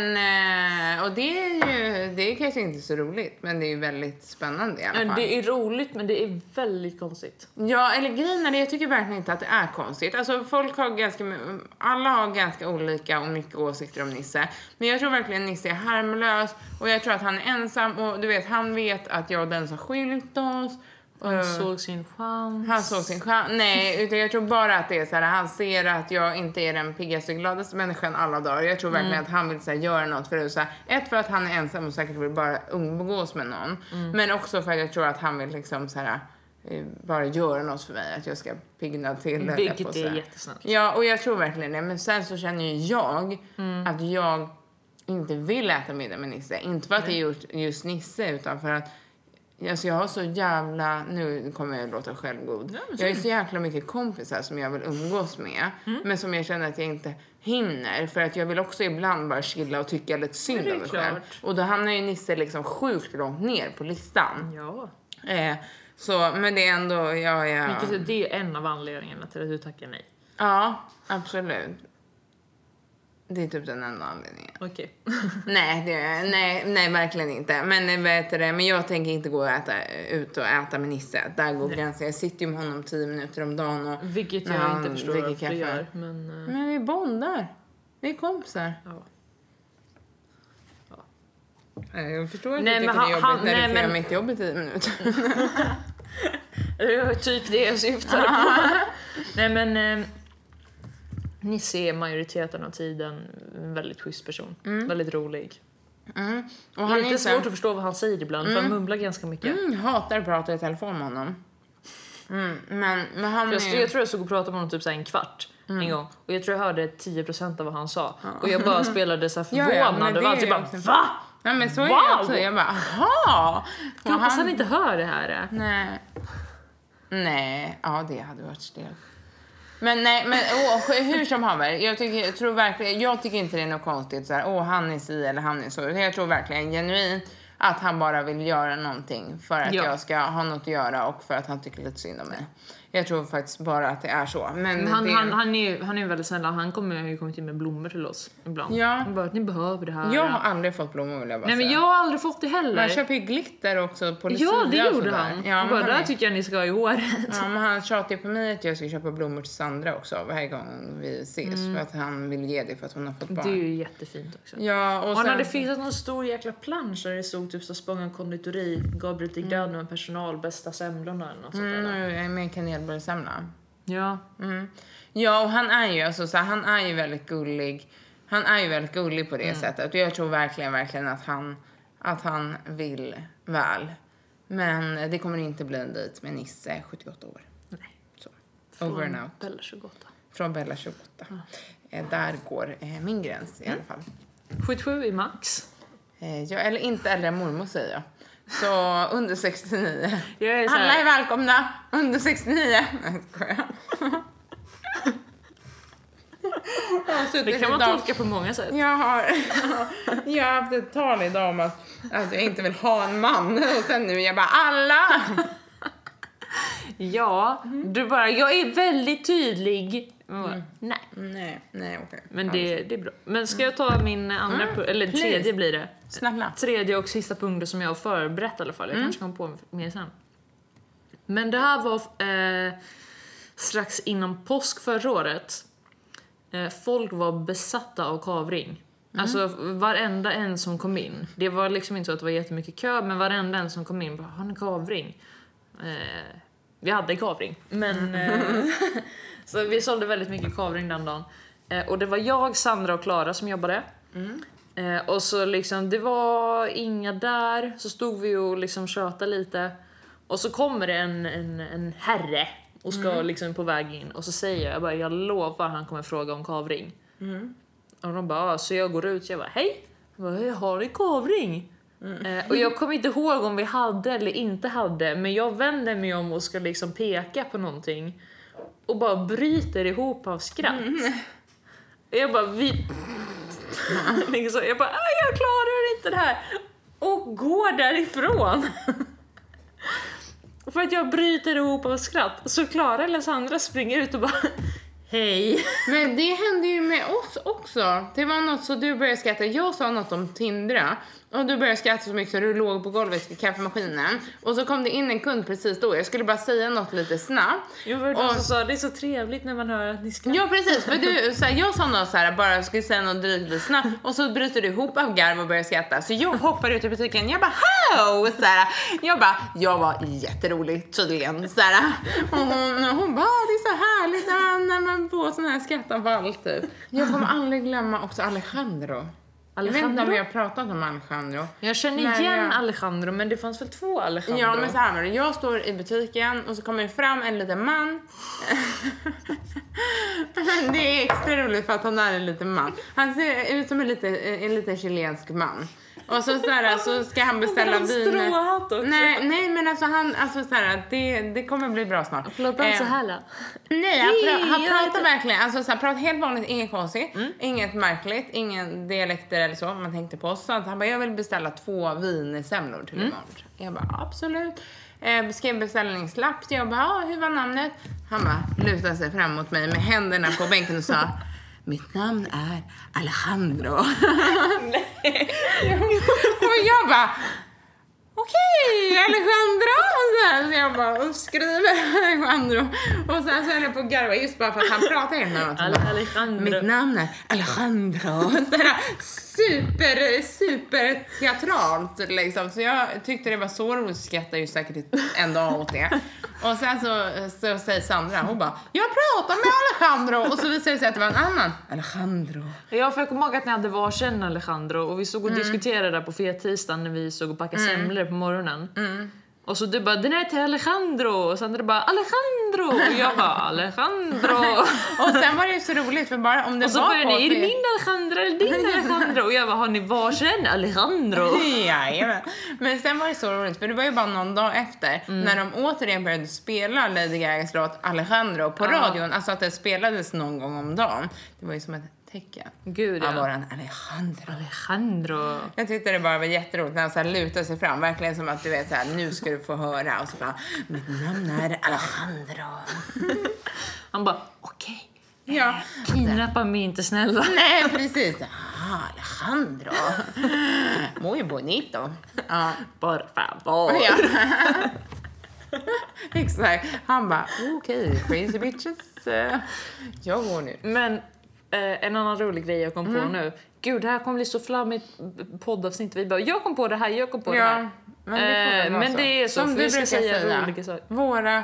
eh, och det är ju, det är kanske inte så roligt men det är ju väldigt spännande i alla fall. Det är roligt men det är väldigt konstigt. Ja, eller grejen är det, jag tycker verkligen inte att det är konstigt. Alltså folk har ganska, alla har ganska olika och mycket åsikter om Nisse. Men jag tror verkligen Nisse är harmlös och jag tror att han är ensam och du vet, han vet att jag och Dennis har skilt oss. Han såg sin chans. han såg sin chans. Nej, utan jag tror bara att det är så här, han ser att jag inte är den piggaste, gladaste människan alla dagar. Jag tror verkligen att han vill så här, göra något för det. Så här, ett, för att han är ensam och säkert vill bara umgås med någon. Men också för att jag tror att han vill liksom så här, eh, bara göra något för mig. Att jag ska piggna till. Vilket är jättesnällt. Ja, och jag tror verkligen det. Men sen så känner ju jag Mm. att jag inte vill äta middag med Nisse. Inte för att det är just, just Nisse, utan för att Alltså jag har så jävla, nu kommer jag att låta självgod. Ja, jag har så jäkla mycket kompisar som jag vill umgås med. Mm. Men som jag känner att jag inte hinner. För att jag vill också ibland bara chilla och tycka lite synd om mig själv. Och då hamnar ju Nisse liksom sjukt långt ner på listan. Ja. Eh, så, men det är ändå, ja, ja. Vilket det är en av anledningarna till att du tackar nej. Ja, absolut. Det är typ den enda anledningen. Okej. Nej, det, nej, nej, verkligen inte. Men, eh, heter det, men jag tänker inte gå och äta, ut och äta med Nisse. Där går gränsen. Jag sitter ju med honom tio minuter om dagen. Och, Vilket jag Ja, inte förstår varför du kaffe. gör. Men, eh, men vi bondar. Vi är kompisar. ja. Eh, Jag förstår att Nej, du tycker det är han- jobbigt han- när nej, du men- mitt jobb i tio minuter. Det var typ det jag syftade på. Nej men eh, Nisse är majoriteten av tiden en väldigt schysst person. Väldigt rolig. Mm. Och han är Lite inte, svårt att förstå vad han säger ibland för han mumlar ganska mycket. mm, hatar att prata i telefon med honom. Mm, men, men han Jag, är... jag tror jag såg och pratade med honom typ så en kvart en gång och jag tror jag hörde 10% av vad han sa och jag bara spelade så Ja, förvånad ja, det är typ jag bara. VA? Nej men så är Wow! jag också. Jag bara, aha! Jag hoppas han inte hör det här. Nej. Nej, ja det hade varit stelt. Men nej, men åh, hur som haver. Jag, tycker, jag, tror verkligen, jag tycker inte det är något konstigt så här, åh han är si eller han är så. Jag tror verkligen genuint att han bara vill göra någonting för att Ja. jag ska ha något att göra och för att han tycker lite synd om mig. Jag tror faktiskt bara att det är så. Men, Men han, det, han, han, är ju, han är väldigt snäll. Han kommer har ju kommit in med blommor till oss ibland. Ja. Han bara, ni behöver det här. jag har aldrig fått blommor vill jag bara Nej men säga. jag har aldrig fått det heller. Man köper ju glitter också på Lucia Ja, det gjorde han. Ja, han men bara, han där är- tycker jag ni ska ha i håret. Ja, men han tjatar ju på mig att jag ska köpa blommor till Sandra också varje gång vi ses. För att han vill ge det för att hon har fått barn. Mm. Det är ju jättefint också. Ja, och Och han sen... hade fixat någon stor jäkla plansch där det stod typ så Spånga konditori, Gabriel död med personal, bästa semlorna eller något sånt Mm, där. med en kanelbullssemla. Ja. Mm. Ja, och han är ju alltså, så här, han är ju väldigt gullig. Han är ju väldigt gullig på det Mm. sättet. Och jag tror verkligen, verkligen att han, att han vill väl. Men det kommer inte bli en dejt med Nisse, 78 år. Nej. Så. Over and Från out. Bella 28. Från Bella 28. Eh, där går eh, min gräns Mm. i alla fall. 77 i max. Eh, ja, eller inte äldre än mormor säger jag. Så under 69. Jag är Alla är välkomna under 69. Nej, skojar. Det kan man idag- tolka på många sätt. Jag har, jag har haft ett tal idag om att, att jag inte vill ha en man. Och sen nu jag bara alla! Ja, du bara, jag är väldigt tydlig. Bara, Nej. Nej, nej okej. Men det, det är bra. Men ska jag ta min andra pu- eller please. tredje blir det. Snälla. Tredje och sista punkten som jag har förberett i alla fall. Jag kanske kommer på mer sen. Men det här var eh, strax innan påsk förra året. Eh, folk var besatta av kavring. Alltså varenda en som kom in. Det var liksom inte så att det var jättemycket kö, men varenda en som kom in bara, har ni kavring? Eh, vi hade kavring, men... Eh, så vi sålde väldigt mycket kavring den dagen. Eh, och det var jag, Sandra och Klara som jobbade. Eh, och så liksom, det var inga där, så stod vi och liksom tjötade lite. Och så kommer det en, en, en herre och ska liksom på väg in och så säger jag, jag bara, jag lovar han kommer fråga om kavring. Och de bara, så jag går ut, jag bara, hej! Jag bara, "Hej, har ni kavring? Eh, och jag kommer inte ihåg om vi hade eller inte hade, men jag vänder mig om och ska liksom peka på någonting och bara bryter ihop av skratt. Jag bara, vi... liksom, jag bara, "Ah, jag klarar inte det här! Och går därifrån. För att jag bryter ihop av skratt. Så Klara eller Sandra springer ut och bara Hej! Men det hände ju med oss också. Det var något så du började skratta. Jag sa något om Tindra och du började skratta så mycket så du låg på golvet vid kaffemaskinen. Och så kom det in en kund precis då. Jag skulle bara säga något lite snabbt. Jag var Och- som sa det är så trevligt när man hör att ni skrattar. Ja precis, för du, så här, jag sa något så här, bara skulle säga något drygt lite snabbt och så bryter du ihop av garv och börjar skratta. Så jag hoppar ut ur butiken, jag bara ho! Så här, jag bara, jag var jätterolig tydligen. Så här, och hon, hon bara, "Ah, det är så härligt när man får sån här skrattanfall typ. Jag kommer aldrig glömma också Alejandro. Jag vet inte om Alejandro? vi har pratat om Alejandro. Jag känner igen jag- Alejandro, men det fanns väl två Alejandro? Ja men så här var det, jag står i butiken och så kommer det fram en liten man. det är extra roligt för att han är en liten man. Han ser ut som en liten, en liten chilensk man. Och så, så, här, så ska han beställa vin. stråhatt också. Nej, nej men alltså han, alltså så här, det, det kommer bli bra snart. Pratar han så Eh, här då? Nej, han, pra- han pratar verkligen, alltså så här, pratar helt vanligt, inget konstigt, Mm. inget märkligt, ingen dialekter eller så, man tänkte på. Så att han bara, jag vill beställa två wienersemlor till Mm. imorgon. Jag bara, absolut. Eh, skrev beställningslapp, jag bara, ah, hur var namnet? Han bara, lutade sig fram mot mig med händerna på bänken och sa, mitt namn är Alejandro. och jag bara, Okej, Alejandro! Och sen så jag bara och skriver Alejandro. Och sen så höll jag på att garva just bara för att han pratar helt Alejandro. Mitt namn är Alejandro. super, super teatralt liksom. Så jag tyckte det var så roligt, skrattade ju säkert en dag åt det. Och sen så, så säger Sandra, hon bara, jag pratar med Alejandro. Och så visar det sig att det var en annan Alejandro. Ja, för jag kommer ihåg att ni hade varsin Alejandro och vi stod och Mm. diskuterade där på fet-tisdagen när vi såg och packade semlor på morgonen. Mm. Och så du bara “den är till Alejandro” och Sandra bara “Alejandro” och jag bara “Alejandro” Och sen var det ju så roligt för bara om det och så var började ni “är det min Alejandro eller din Alejandro?” och jag bara “har ni varsin Alejandro?” Jajamän. Men sen var det så roligt, för det var ju bara någon dag efter Mm. när de återigen började spela Lady Gagas låt Alejandro på radion. Alltså att det spelades någon gång om dagen. Det var ju som ett tecken. Gud Ja, ja. våran Alejandro. Alejandro. Jag tyckte det bara var jätteroligt när han så här lutade sig fram, verkligen som att du vet så här, nu ska du få höra. Och så bara, mitt namn är Alejandro. Han bara “okej, Ja. kidnappa mig inte snälla”. Nej, precis. Ah, Alejandro. Muy bonito. Ja. Por favor. Ja. Exakt. Han bara, okej, crazy bitches. Jag går nu. Men eh, en annan rolig grej jag kom Mm. på nu. Gud, det här kommer bli så flammigt poddavsnitt. Vi bara, jag kom på det här, jag kom på det Ja, här. men det Eh, men så. det är så, Som för du vi brukar säga, säga. roliga saker. Våra,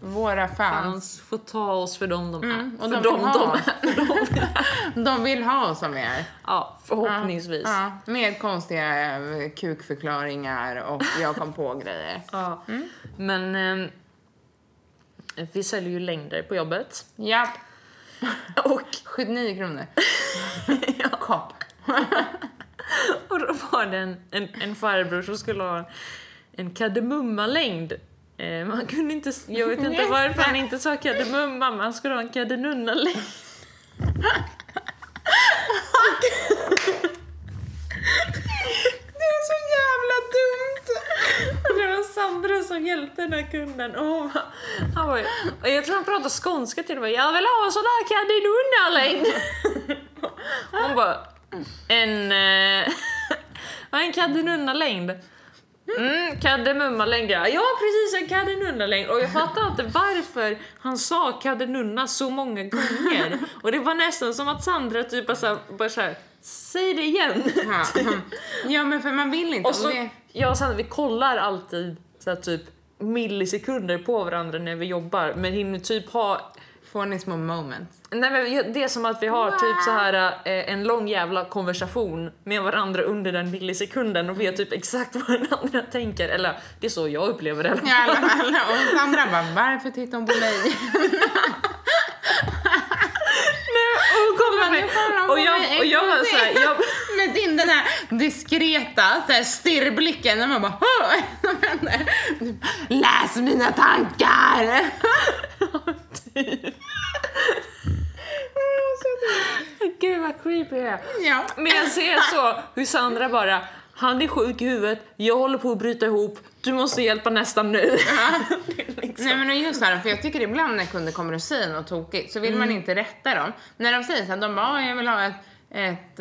våra fans. Fans får ta oss för dem de är. Mm, och för de dem de är. De vill ha oss som vi är. Ja, förhoppningsvis. Ja. Ja, med konstiga eh, kukförklaringar och jag kom på grejer. Mm. Men ehm, vi säljer ju längder på jobbet. Japp, Och, 79 kronor. Kopp. och då var det en, en, en farbror som skulle ha en, kardemummalängd. Eh, man kunde inte, jag vet inte varför han inte sa kardemumma, men han skulle ha en kardemummalängd. Är så jävla dumt. Och det var Sandra som hjälpte den här kunden. Och hon bara, han var, och jag tror han pratade skånska till och med. Jag vill ha en sån där kardemummalängd. Hon bara, en... Eh, vad är en kardemummalängd? Mm, kardemummalängd ja. Ja precis, en kardemummalängd. Och jag fattar inte varför han sa kardemumma så många gånger. Och det var nästan som att Sandra typ bara såhär, bara såhär säg det igen. Ja. ja, men för man vill inte. Och så, det... och Sandra, vi kollar alltid så här, typ millisekunder på varandra när vi jobbar men hinner typ ha Får ni små moments? Nej, men det är som att vi har typ så här eh, en lång jävla konversation med varandra under den millisekunden och vet typ exakt vad den andra tänker. Eller det är så jag upplever det. i alla fall. Ja, alla, alla. Och Sandra bara, varför tittar hon på mig? Och, kommer med, hon och jag, och jag var så här, till. jag, Med din den här diskreta så här, stirrblicken när man bara Läs mina tankar! gud vad creepy jag är. ja. Men jag ser så hur Sandra bara, han är sjuk i huvudet, jag håller på att bryta ihop, du måste hjälpa nästan nu. Det liksom- Nej men just här, för jag tycker ibland när kunder kommer och säger något tokigt så vill man inte rätta dem. När de säger så här, de bara, "Ah, jag vill ha ett, ett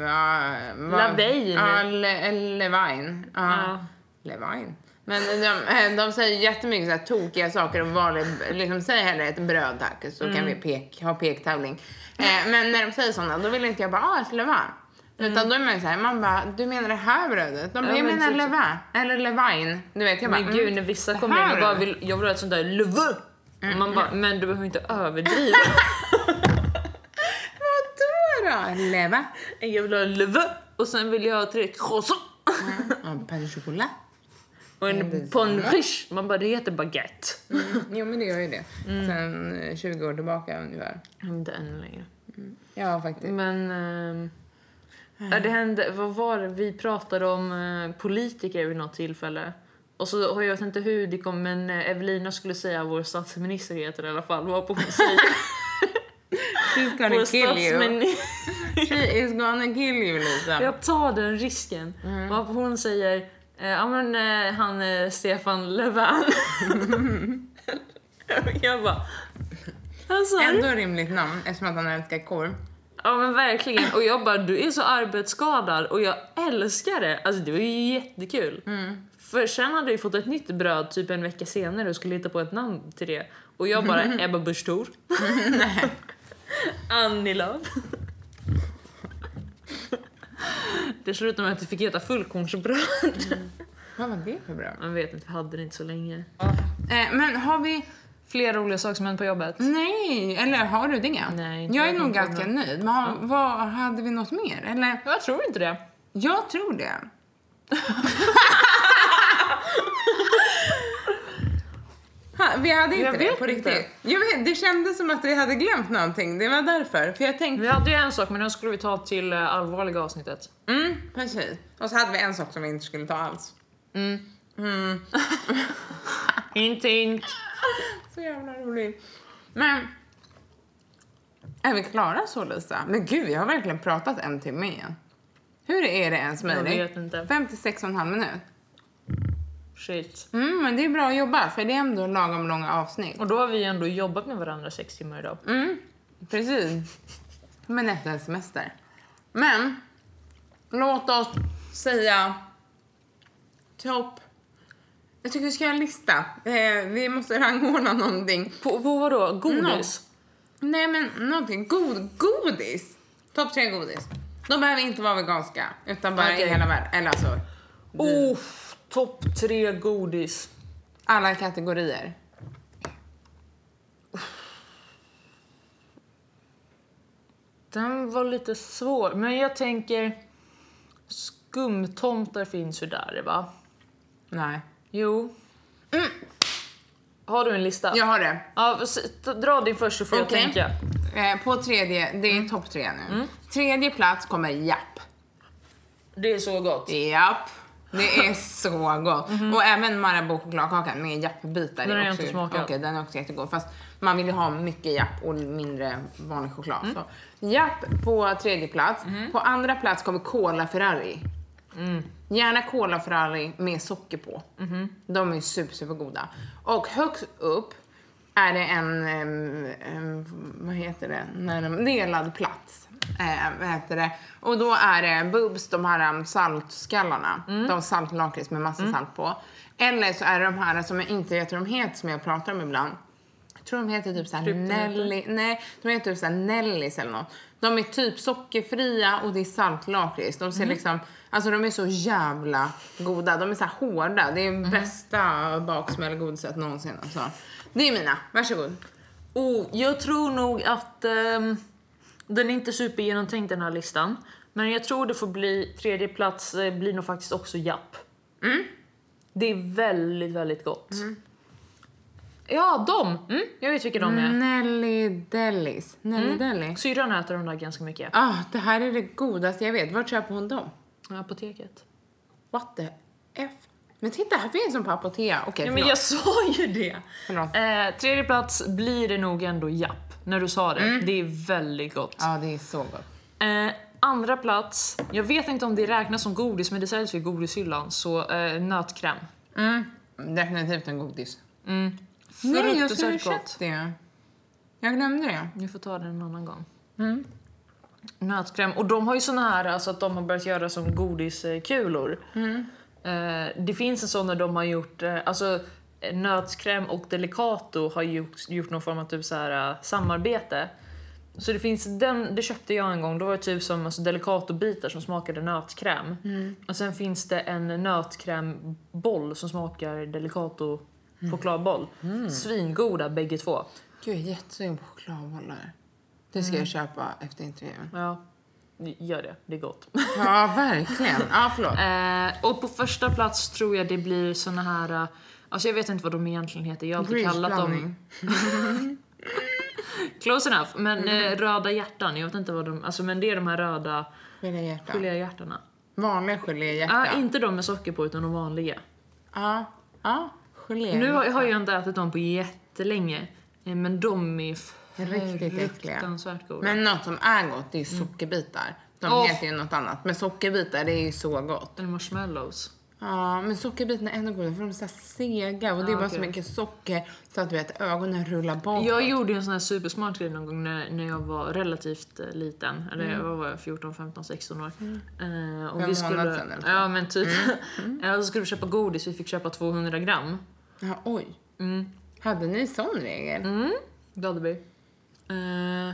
ja, vad- Lavein. Ja, le, Levine. Ja. Ja. Levine. Men de, de säger jättemycket så här tokiga saker och vanlig, liksom, säg hellre ett bröd tack så kan vi pek, ha pektävling. Eh, men när de säger sådana, då vill inte jag bara, ah, ett levain. Utan då är man så här, man bara, du menar det här brödet? De bara, Ja, jag men menar levain, eller levine. Du vet, jag bara, Men gud, mm, när vissa kommer in och bara vill, jag vill ha ett sånt där leve. Och man bara, men du behöver inte överdriva. Vadå då? Leva? jag vill ha leve och sen vill jag ha tre croissant. Ja, pain. Och en pain riche. Man bara, det heter baguette. Jo, men det gör ju det. Sen eh, 20 år tillbaka ungefär. Inte ännu längre. Ja, faktiskt. Men... ehm, ja, det hände, vad var det? Vi pratade om eh, politiker vid något tillfälle. Och så har jag vet inte hur det kom, men eh, Evelina skulle säga vår statsminister heter det i alla fall. Vad hon säger. She's gonna vår kill you. statsminister. She is gonna kill you, Lisa. Jag tar den risken. Mm. Varpå hon säger, eh, ja men eh, han eh, Stefan Löfven. jag bara, alltså, Ändå rimligt namn eftersom att han älskar korv. Ja men verkligen. Och jag bara, du är så arbetsskadad och jag älskar det. Alltså det var ju jättekul. Mm. För sen hade vi fått ett nytt bröd typ en vecka senare och skulle hitta på ett namn till det. Och jag bara, Ebba Busch Thor. Annie Lööf. Det slutade med att det fick heta fullkornsbröd. Vad var det för bra? Man vet inte, vi hade det inte så länge. Eh, men har vi... Fler roliga saker som hänt på jobbet. Nej, eller har du det? Nej, inte jag är nog ganska något. nöjd. Men har, vad, hade vi något mer? Eller? Jag tror inte det. Jag tror det. ha, vi hade inte Jag det på inte. riktigt. Jag vet, det kändes som att vi hade glömt någonting. Det var därför. För jag tänkte... Vi hade ju en sak men den skulle vi ta till eh, allvarliga avsnittet. Mm, precis. Och så hade vi en sak som vi inte skulle ta alls. Hint hint. Så jävla roligt. Men... Är vi klara så, Lisa? Men gud, vi har verkligen pratat en timme igen. Hur är det ens Jag möjligt? vet inte. 56 och en halv minut. Shit. Mm, men det är bra jobbat, för det är ändå lagom långa avsnitt. Och då har vi ändå jobbat med varandra sex timmar idag. Mm, precis. Men efter en semester. Men, låt oss säga topp... Jag tycker vi ska göra en lista. Eh, vi måste rangordna någonting. På, på vadå? Godis? Nej, men någonting. God, godis. Topp tre godis. De behöver inte vara veganska, utan bara Okej. i hela världen. Eller alltså, Oh, topp tre godis. alla kategorier. Den var lite svår, men jag tänker skumtomtar finns ju där va? Nej. Jo. Har du en lista? Jag har det. Ja, dra din först så får Okej. jag tänka. Eh, på tredje, det är topp tre nu. Tredje plats kommer Japp. Det är så gott. Japp. Det är så gott. Och även Marabou chokladkakan med jappbitar. Den har jag inte smakat. Okej, den är också jättegod. Fast man vill ju ha mycket japp och mindre vanlig choklad. Så. Japp på tredje plats. På andra plats kommer Cola Ferrari. Gärna Cola Ferrari med socker på. De är super, super goda. Och högst upp är det en, em, em, vad heter det, när de, delad plats. Eh, vad heter det? Och då är det Bubs, de här um, saltskallarna. De saltlakrits med massa salt på. Eller så är det de här som jag inte vet hur de heter som jag pratar om ibland. Jag tror de heter typ såhär? Nelly, nej, de heter typ såhär Nellis eller något. De är typ sockerfria och det är saltlakrits. De ser liksom, alltså de är så jävla goda. De är så här hårda. Det är bästa baksmällgodiset någonsin alltså. Det är mina, varsågod. Oh, jag tror nog att ehm, den är inte supergenomtänkt den här listan. Men jag tror det får bli tredje plats eh, blir nog faktiskt också Japp. Det är väldigt, väldigt gott. Ja, de! Mm, jag vet vilka de är. Nelly Delis. Nelly Deli. Syrran äter de där ganska mycket. Ah, det här är det godaste jag vet. Vart köper hon dem? Apoteket. What the F? Men titta, här finns de på Apotea. Okej, Ja, men jag sa ju det! Eh, tredje plats blir det nog ändå Japp, när du sa det. Det är väldigt gott. Ja, det är så gott. Eh, andra plats, jag vet inte om det räknas som godis men det säljs ju i godishyllan, så eh, nötkräm. Mm. Definitivt en godis. Mm. Nej, jag skulle köpt det. Jag glömde det. Vi får ta det en annan gång. Mm. Nötkräm. Och de har ju såna här, alltså att de har börjat göra som godiskulor. Mm. Eh, det finns en sån där de har gjort, eh, alltså nötkräm och Delicato har gjort, gjort någon form av typ så här, eh, samarbete. Så det finns den, det köpte jag en gång, då var det typ som alltså, Delicato-bitar som smakade nötkräm. Mm. Och sen finns det en nötkrämboll som smakar Delicato chokladboll. Mm. Svingoda bägge två. Gud, jag är jättesugen på chokladbollar. Det ska jag köpa efter intervjun. Ja, gör det. Det är gott. Ja, verkligen. Ja, förlåt. Eh, och på första plats tror jag det blir såna här... eh, Alltså jag vet inte vad de egentligen heter. Jag har alltid kallat dem... Close enough. Men Mm. eh, röda hjärtan, jag vet inte vad de... Alltså men det är de här röda Geléhjärta. geléhjärtarna. Vanliga geléhjärta. Ja, inte de med socker på utan de vanliga. Ja, ja. Gelé. Nu har, har jag inte ätit dem på jättelänge. eh, Men de är Riktigt äckliga. fruktansvärt goda. Men något som är gott, det är sockerbitar. De Åh. heter ju något annat. Men sockerbitar, det är ju så gott. Eller marshmallows. Ja, men sockerbitarna är ändå goda för de är så sega och det är bara okej. så mycket socker så att du vet ögonen rullar bakåt. Jag gjorde ju en sån här supersmart grej någon gång när, när jag var relativt eh, liten. Eller Mm. jag var 14, 15, 16 år. Eh, och Fem vi månader skulle, sedan eller så. Ja men typ. Mm. ja, så skulle vi köpa godis, vi fick köpa 200 gram. Ja, oj. Mm. Hade ni sån regel? Mm, det hade vi. Eh,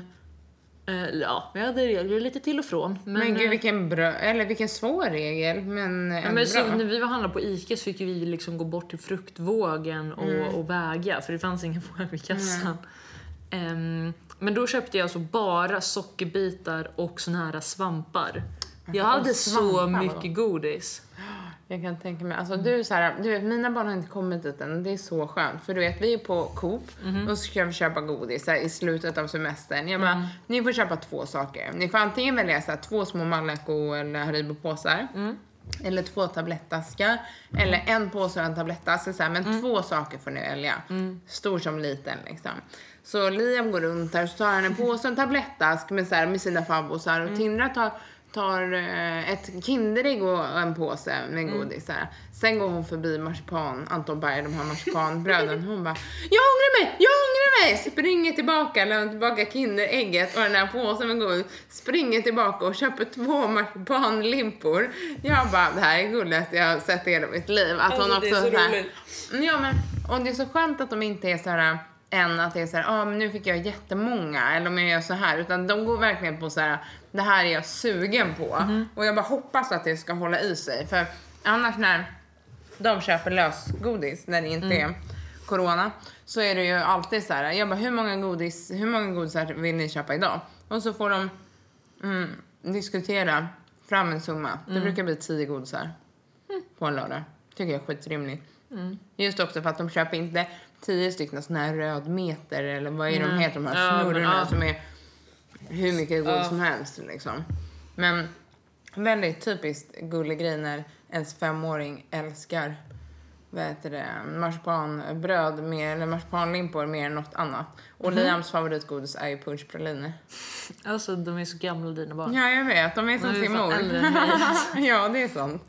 eh, ja, vi hade regler lite till och från. Men, Men, gud eh, vilken bra, eller vilken svår regel, men Ja, men så, när vi var handlade på Ica så fick vi liksom gå bort till fruktvågen och, Mm. och väga för det fanns ingen våg vid kassan. Ehm, men då köpte jag alltså bara sockerbitar och såna här svampar. Jag hade så svampar, mycket godis. Jag kan tänka mig. Alltså du, så här, du vet, mina barn har inte kommit dit än. Det är så skönt. För du vet, vi är på Coop Mhm. och så ska vi köpa godis så här, i slutet av semestern. Jag bara, Mm. ni får köpa två saker. Ni får antingen välja så här, två små Malaco eller Haribo-påsar. Mm. Eller två tablettaskar. Eller en påse och en tablettask. Så här, men Mm. två saker får ni välja. Stor som liten liksom. Så Liam går runt här så tar han en påse och en tablettask med, så med sina favvosar. Mm. Och Tindra tar tar eh, ett Kinderägg och en påse med Mm. godis. Här. Sen går hon förbi marsipan, Anton Berg, de här marsipanbröden. Hon bara Jag ångrar mig, jag ångrar mig! Springer tillbaka, lämnar tillbaka Kinderägget och den här påsen med godis. Springer tillbaka och köper två marsipanlimpor. Jag bara, det här är gulligaste jag har sett i hela mitt liv. Att hon också så här, Ja men, och det är så skönt att de inte är så här än att det är så här, ah, men nu fick jag jättemånga eller om jag gör så här. Utan de går verkligen på så här, det här är jag sugen på. Och jag bara hoppas att det ska hålla i sig. För annars när de köper lösgodis när det inte är corona så är det ju alltid så här, jag bara hur många godis, hur många godisar vill ni köpa idag? Och så får de mm, diskutera fram en summa. Det brukar bli tio godisar på en lördag. Tycker jag är skitrimligt. Just också för att de köper inte tio stycken såna här rödmeter eller vad är de Nej. heter, de här Ja, men, snurrorna ja. som är hur mycket godis Ja. som helst liksom. Men väldigt typiskt gullig grej när ens femåring älskar vad heter det, marsipanbröd mer, eller marsipanlimpor mer än något annat. Och Mhm. Liams favoritgodis är ju punschpraliner. Alltså de är så gamla dina barn. Ja, jag vet. De är som De är sin mor. ja, det är sånt.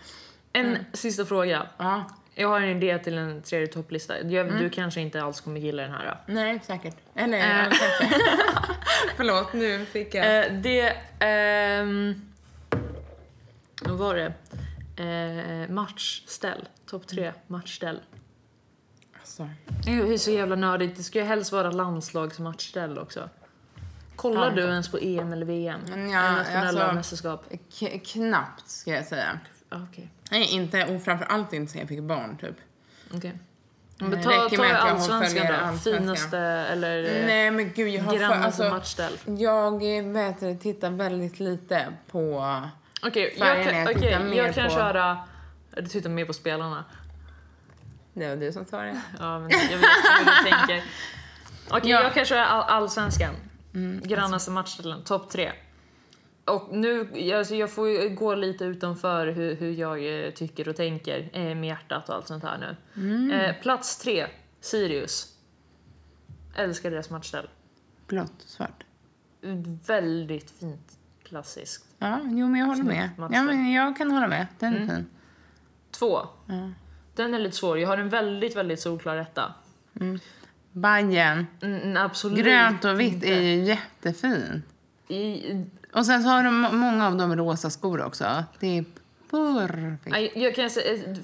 En sista fråga. Ja. Jag har en idé till en tredje topplista. Jag, Du kanske inte alls kommer gilla den här. Då. Nej, säkert. Eller, Eh. kanske. Förlåt, nu fick jag... Eh, det... ehm, vad var det? Eh, matchställ. Topp tre matchställ. Alltså, Det är så jävla nördigt. Det ska ju helst vara landslagsmatchställ också. Kollar du ens på EM eller VM? Ja, eller nationella alltså- mästerskap? knappt ska jag säga. Ah, Okej. Nej, inte, och framförallt inte sen jag fick barn typ. Okay. Det Men ta, räcker ta att jag allsvenskan då. allsvenskan. Finaste eller eh, Nej men gud, jag har för, alltså, matchställ. Jag eh, vet, tittar väldigt lite på... Okej, Färgen jag kan, okej, titta mer jag kan på- köra... Du tittar mer på spelarna. Det var du som sa det. Ja, men jag vet hur du tänker. Okej, Ja. jag kan köra all, allsvenskan. Grannaste matchställen, topp tre. Och nu, alltså jag får gå lite utanför hur, hur jag eh, tycker och tänker eh, med hjärtat och allt sånt här nu. Eh, plats tre, Sirius. Älskar deras matchställ. Blått, svart. Väldigt fint, klassiskt. Ja, jo men jag håller med. matchställ. Ja, men jag kan hålla med. Den är fin. Två, Ja. den är lite svår. Jag har en väldigt, väldigt solklar etta. Bajen. Mm, absolut Grönt och vitt inte. är ju jättefint. I, Och sen så har de må- många av dem rosa skor också. Det är perfekt. Nej, jag kan säga, eh,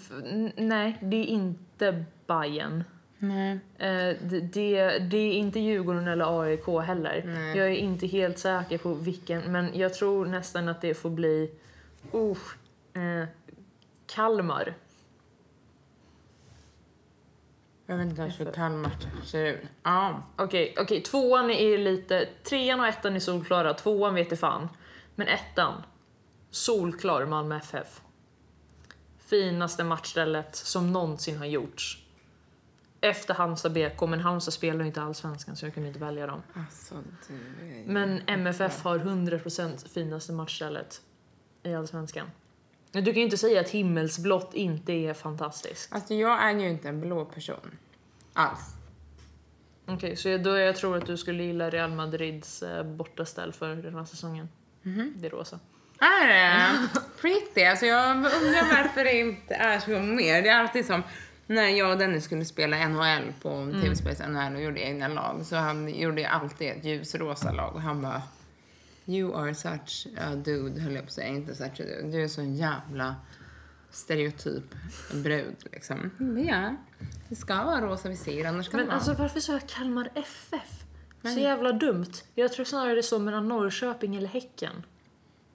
nej, det är inte Bayern. Nej. Eh, det, det, det är inte Djurgården eller AIK heller. Nej. Jag är inte helt säker på vilken, men jag tror nästan att det får bli uh, eh, Kalmar. Jag vet inte ens hur Kalmar ser ut. Ja. Okej, okej, tvåan är lite... Trean och ettan är solklara, tvåan vet jag fan. Men ettan, solklar Malmö FF. Finaste matchstället som någonsin har gjorts. Efter Halmstad BK, men Halmstad spelar ju inte allsvenskan så jag kunde inte välja dem. Alltså. Men MFF har 100% finaste matchstället i allsvenskan. Du kan ju inte säga att himmelsblått inte är fantastiskt. Alltså jag är ju inte en blå person. Alls. Okej, så jag- då jag tror att du skulle gilla Real Madrids eh, bortaställ för den här säsongen. Det är rosa. Är det? Pretty. Alltså jag undrar varför det inte är så mer. Det är alltid som när jag och Dennis skulle spela NHL på TV-spels NHL och gjorde egna lag så han gjorde alltid ett ljusrosa lag och han bara You are such a dude, höll jag på att säga. Inte such a dude. Du är så jävla stereotyp brud liksom. Men ja, det ska vara rosa visir annars ska Men vara. alltså varför sa jag Kalmar FF? Så jävla dumt. Jag tror snarare det står mellan Norrköping eller Häcken.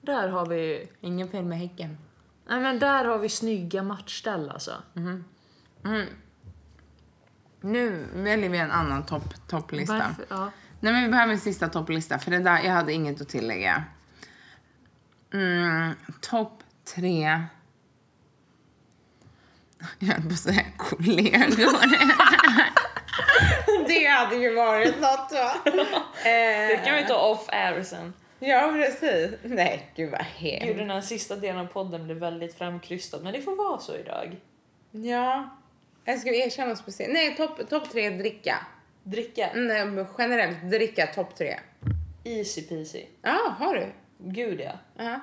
Där har vi... Ingen fel med Häcken. Nej men där har vi snygga matchställ alltså. Mm. Nu väljer vi en annan topp, topplista. Varför? Ja. Nej men vi behöver en sista topplista för det där, jag hade inget att tillägga. Mm, topp tre. Jag höll på att säga kollegor. det hade ju varit något va? Det kan vi Eh, ta off air sen. ja precis. Nej gud vad Gud, hemskt. den här sista delen av podden blev väldigt framkrystad, men det får vara så idag. Ja. Jag ska erkänna speciellt. Nej topp top tre dricka. Dricka. Mm, generellt dricka topp tre. Easy peasy. Ja, har du? Gud ja. Ja.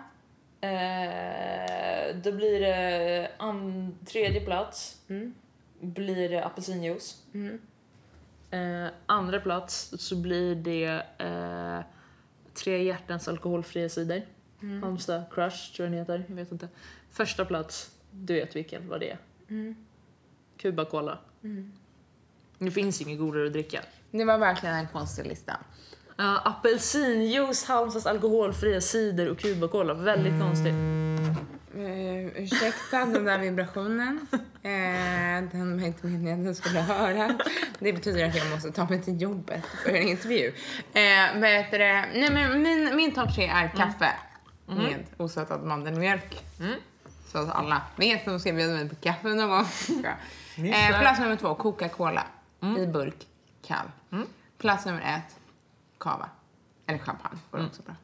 Eh, då blir det an- tredje plats. Mm. Blir det apelsinjuice. Mm. Eh, andra plats så blir det eh, Tre hjärtans alkoholfria cider. Mm. Halmstad Crush tror jag den heter. Jag vet inte. Första plats, du vet vilken, vad det är. Mm. Cuba Cola. Det finns inget godare att dricka. Det var verkligen en konstig lista. Ja, apelsinjuice, Halmstads alkoholfria cider och Cuba Cola. Väldigt Mm. konstigt. Uh, ursäkta den där vibrationen. Eh, den var inte meningen att den skulle höra. Det betyder att jag måste ta mig till jobbet för en intervju. Vad heter det? Nej, men min, min topp tre är kaffe med osötad mandelmjölk. Så att alla vet att de ska bjuda mig på kaffe någon gång. eh, plats nummer två, Coca-Cola i burk, kall. Plats nummer ett, cava. Eller champagne går också bra.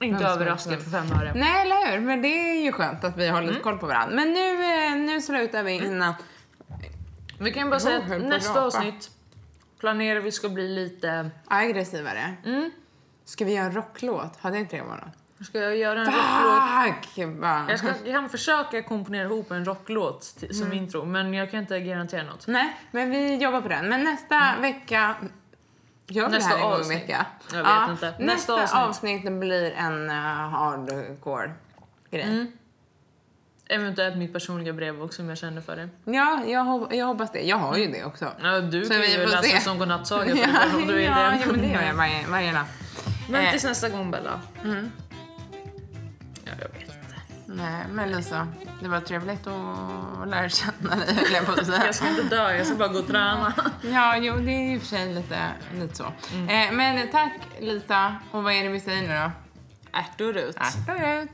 Inte Ja, överraskande för fem öre. Nej, eller hur? Men det är ju skönt att vi har lite koll på varandra. Men nu, eh, nu slutar vi innan... Vi kan ju bara säga att nästa avsnitt planerar vi ska bli lite... aggressivare. Ska vi göra en rocklåt? Hade inte det något? Ska jag göra en rocklåt? Fuck! Bara. Jag, ska, jag kan försöka komponera ihop en rocklåt till, som intro, men jag kan inte garantera något. Nej, men vi jobbar på den. Men nästa vecka... Gör vi Nästa det här en gång i? Jag vet inte. Nästa, Nästa avsnitt. avsnitt. blir en uh, hardcore-grej. Eventuellt mitt personliga brev också om jag känner för det. Ja, jag, hop- jag hoppas det. Jag har ju det också. Ja, du Så kan vi ju läsa se. som godnattsaga för dig om du vill ja, det. jo, men det gör jag varje, varje natt. Men Eh. tills nästa gång Bella. Mm. Nej, men Lisa, det var trevligt att lära känna dig, höll jag på att säga. Jag ska inte dö, jag ska bara gå och träna. Ja, jo, det är i och för sig lite, lite så. Eh, men tack Lisa. Och vad är det vi säger nu då? Ärtor ut. Ärtor ut.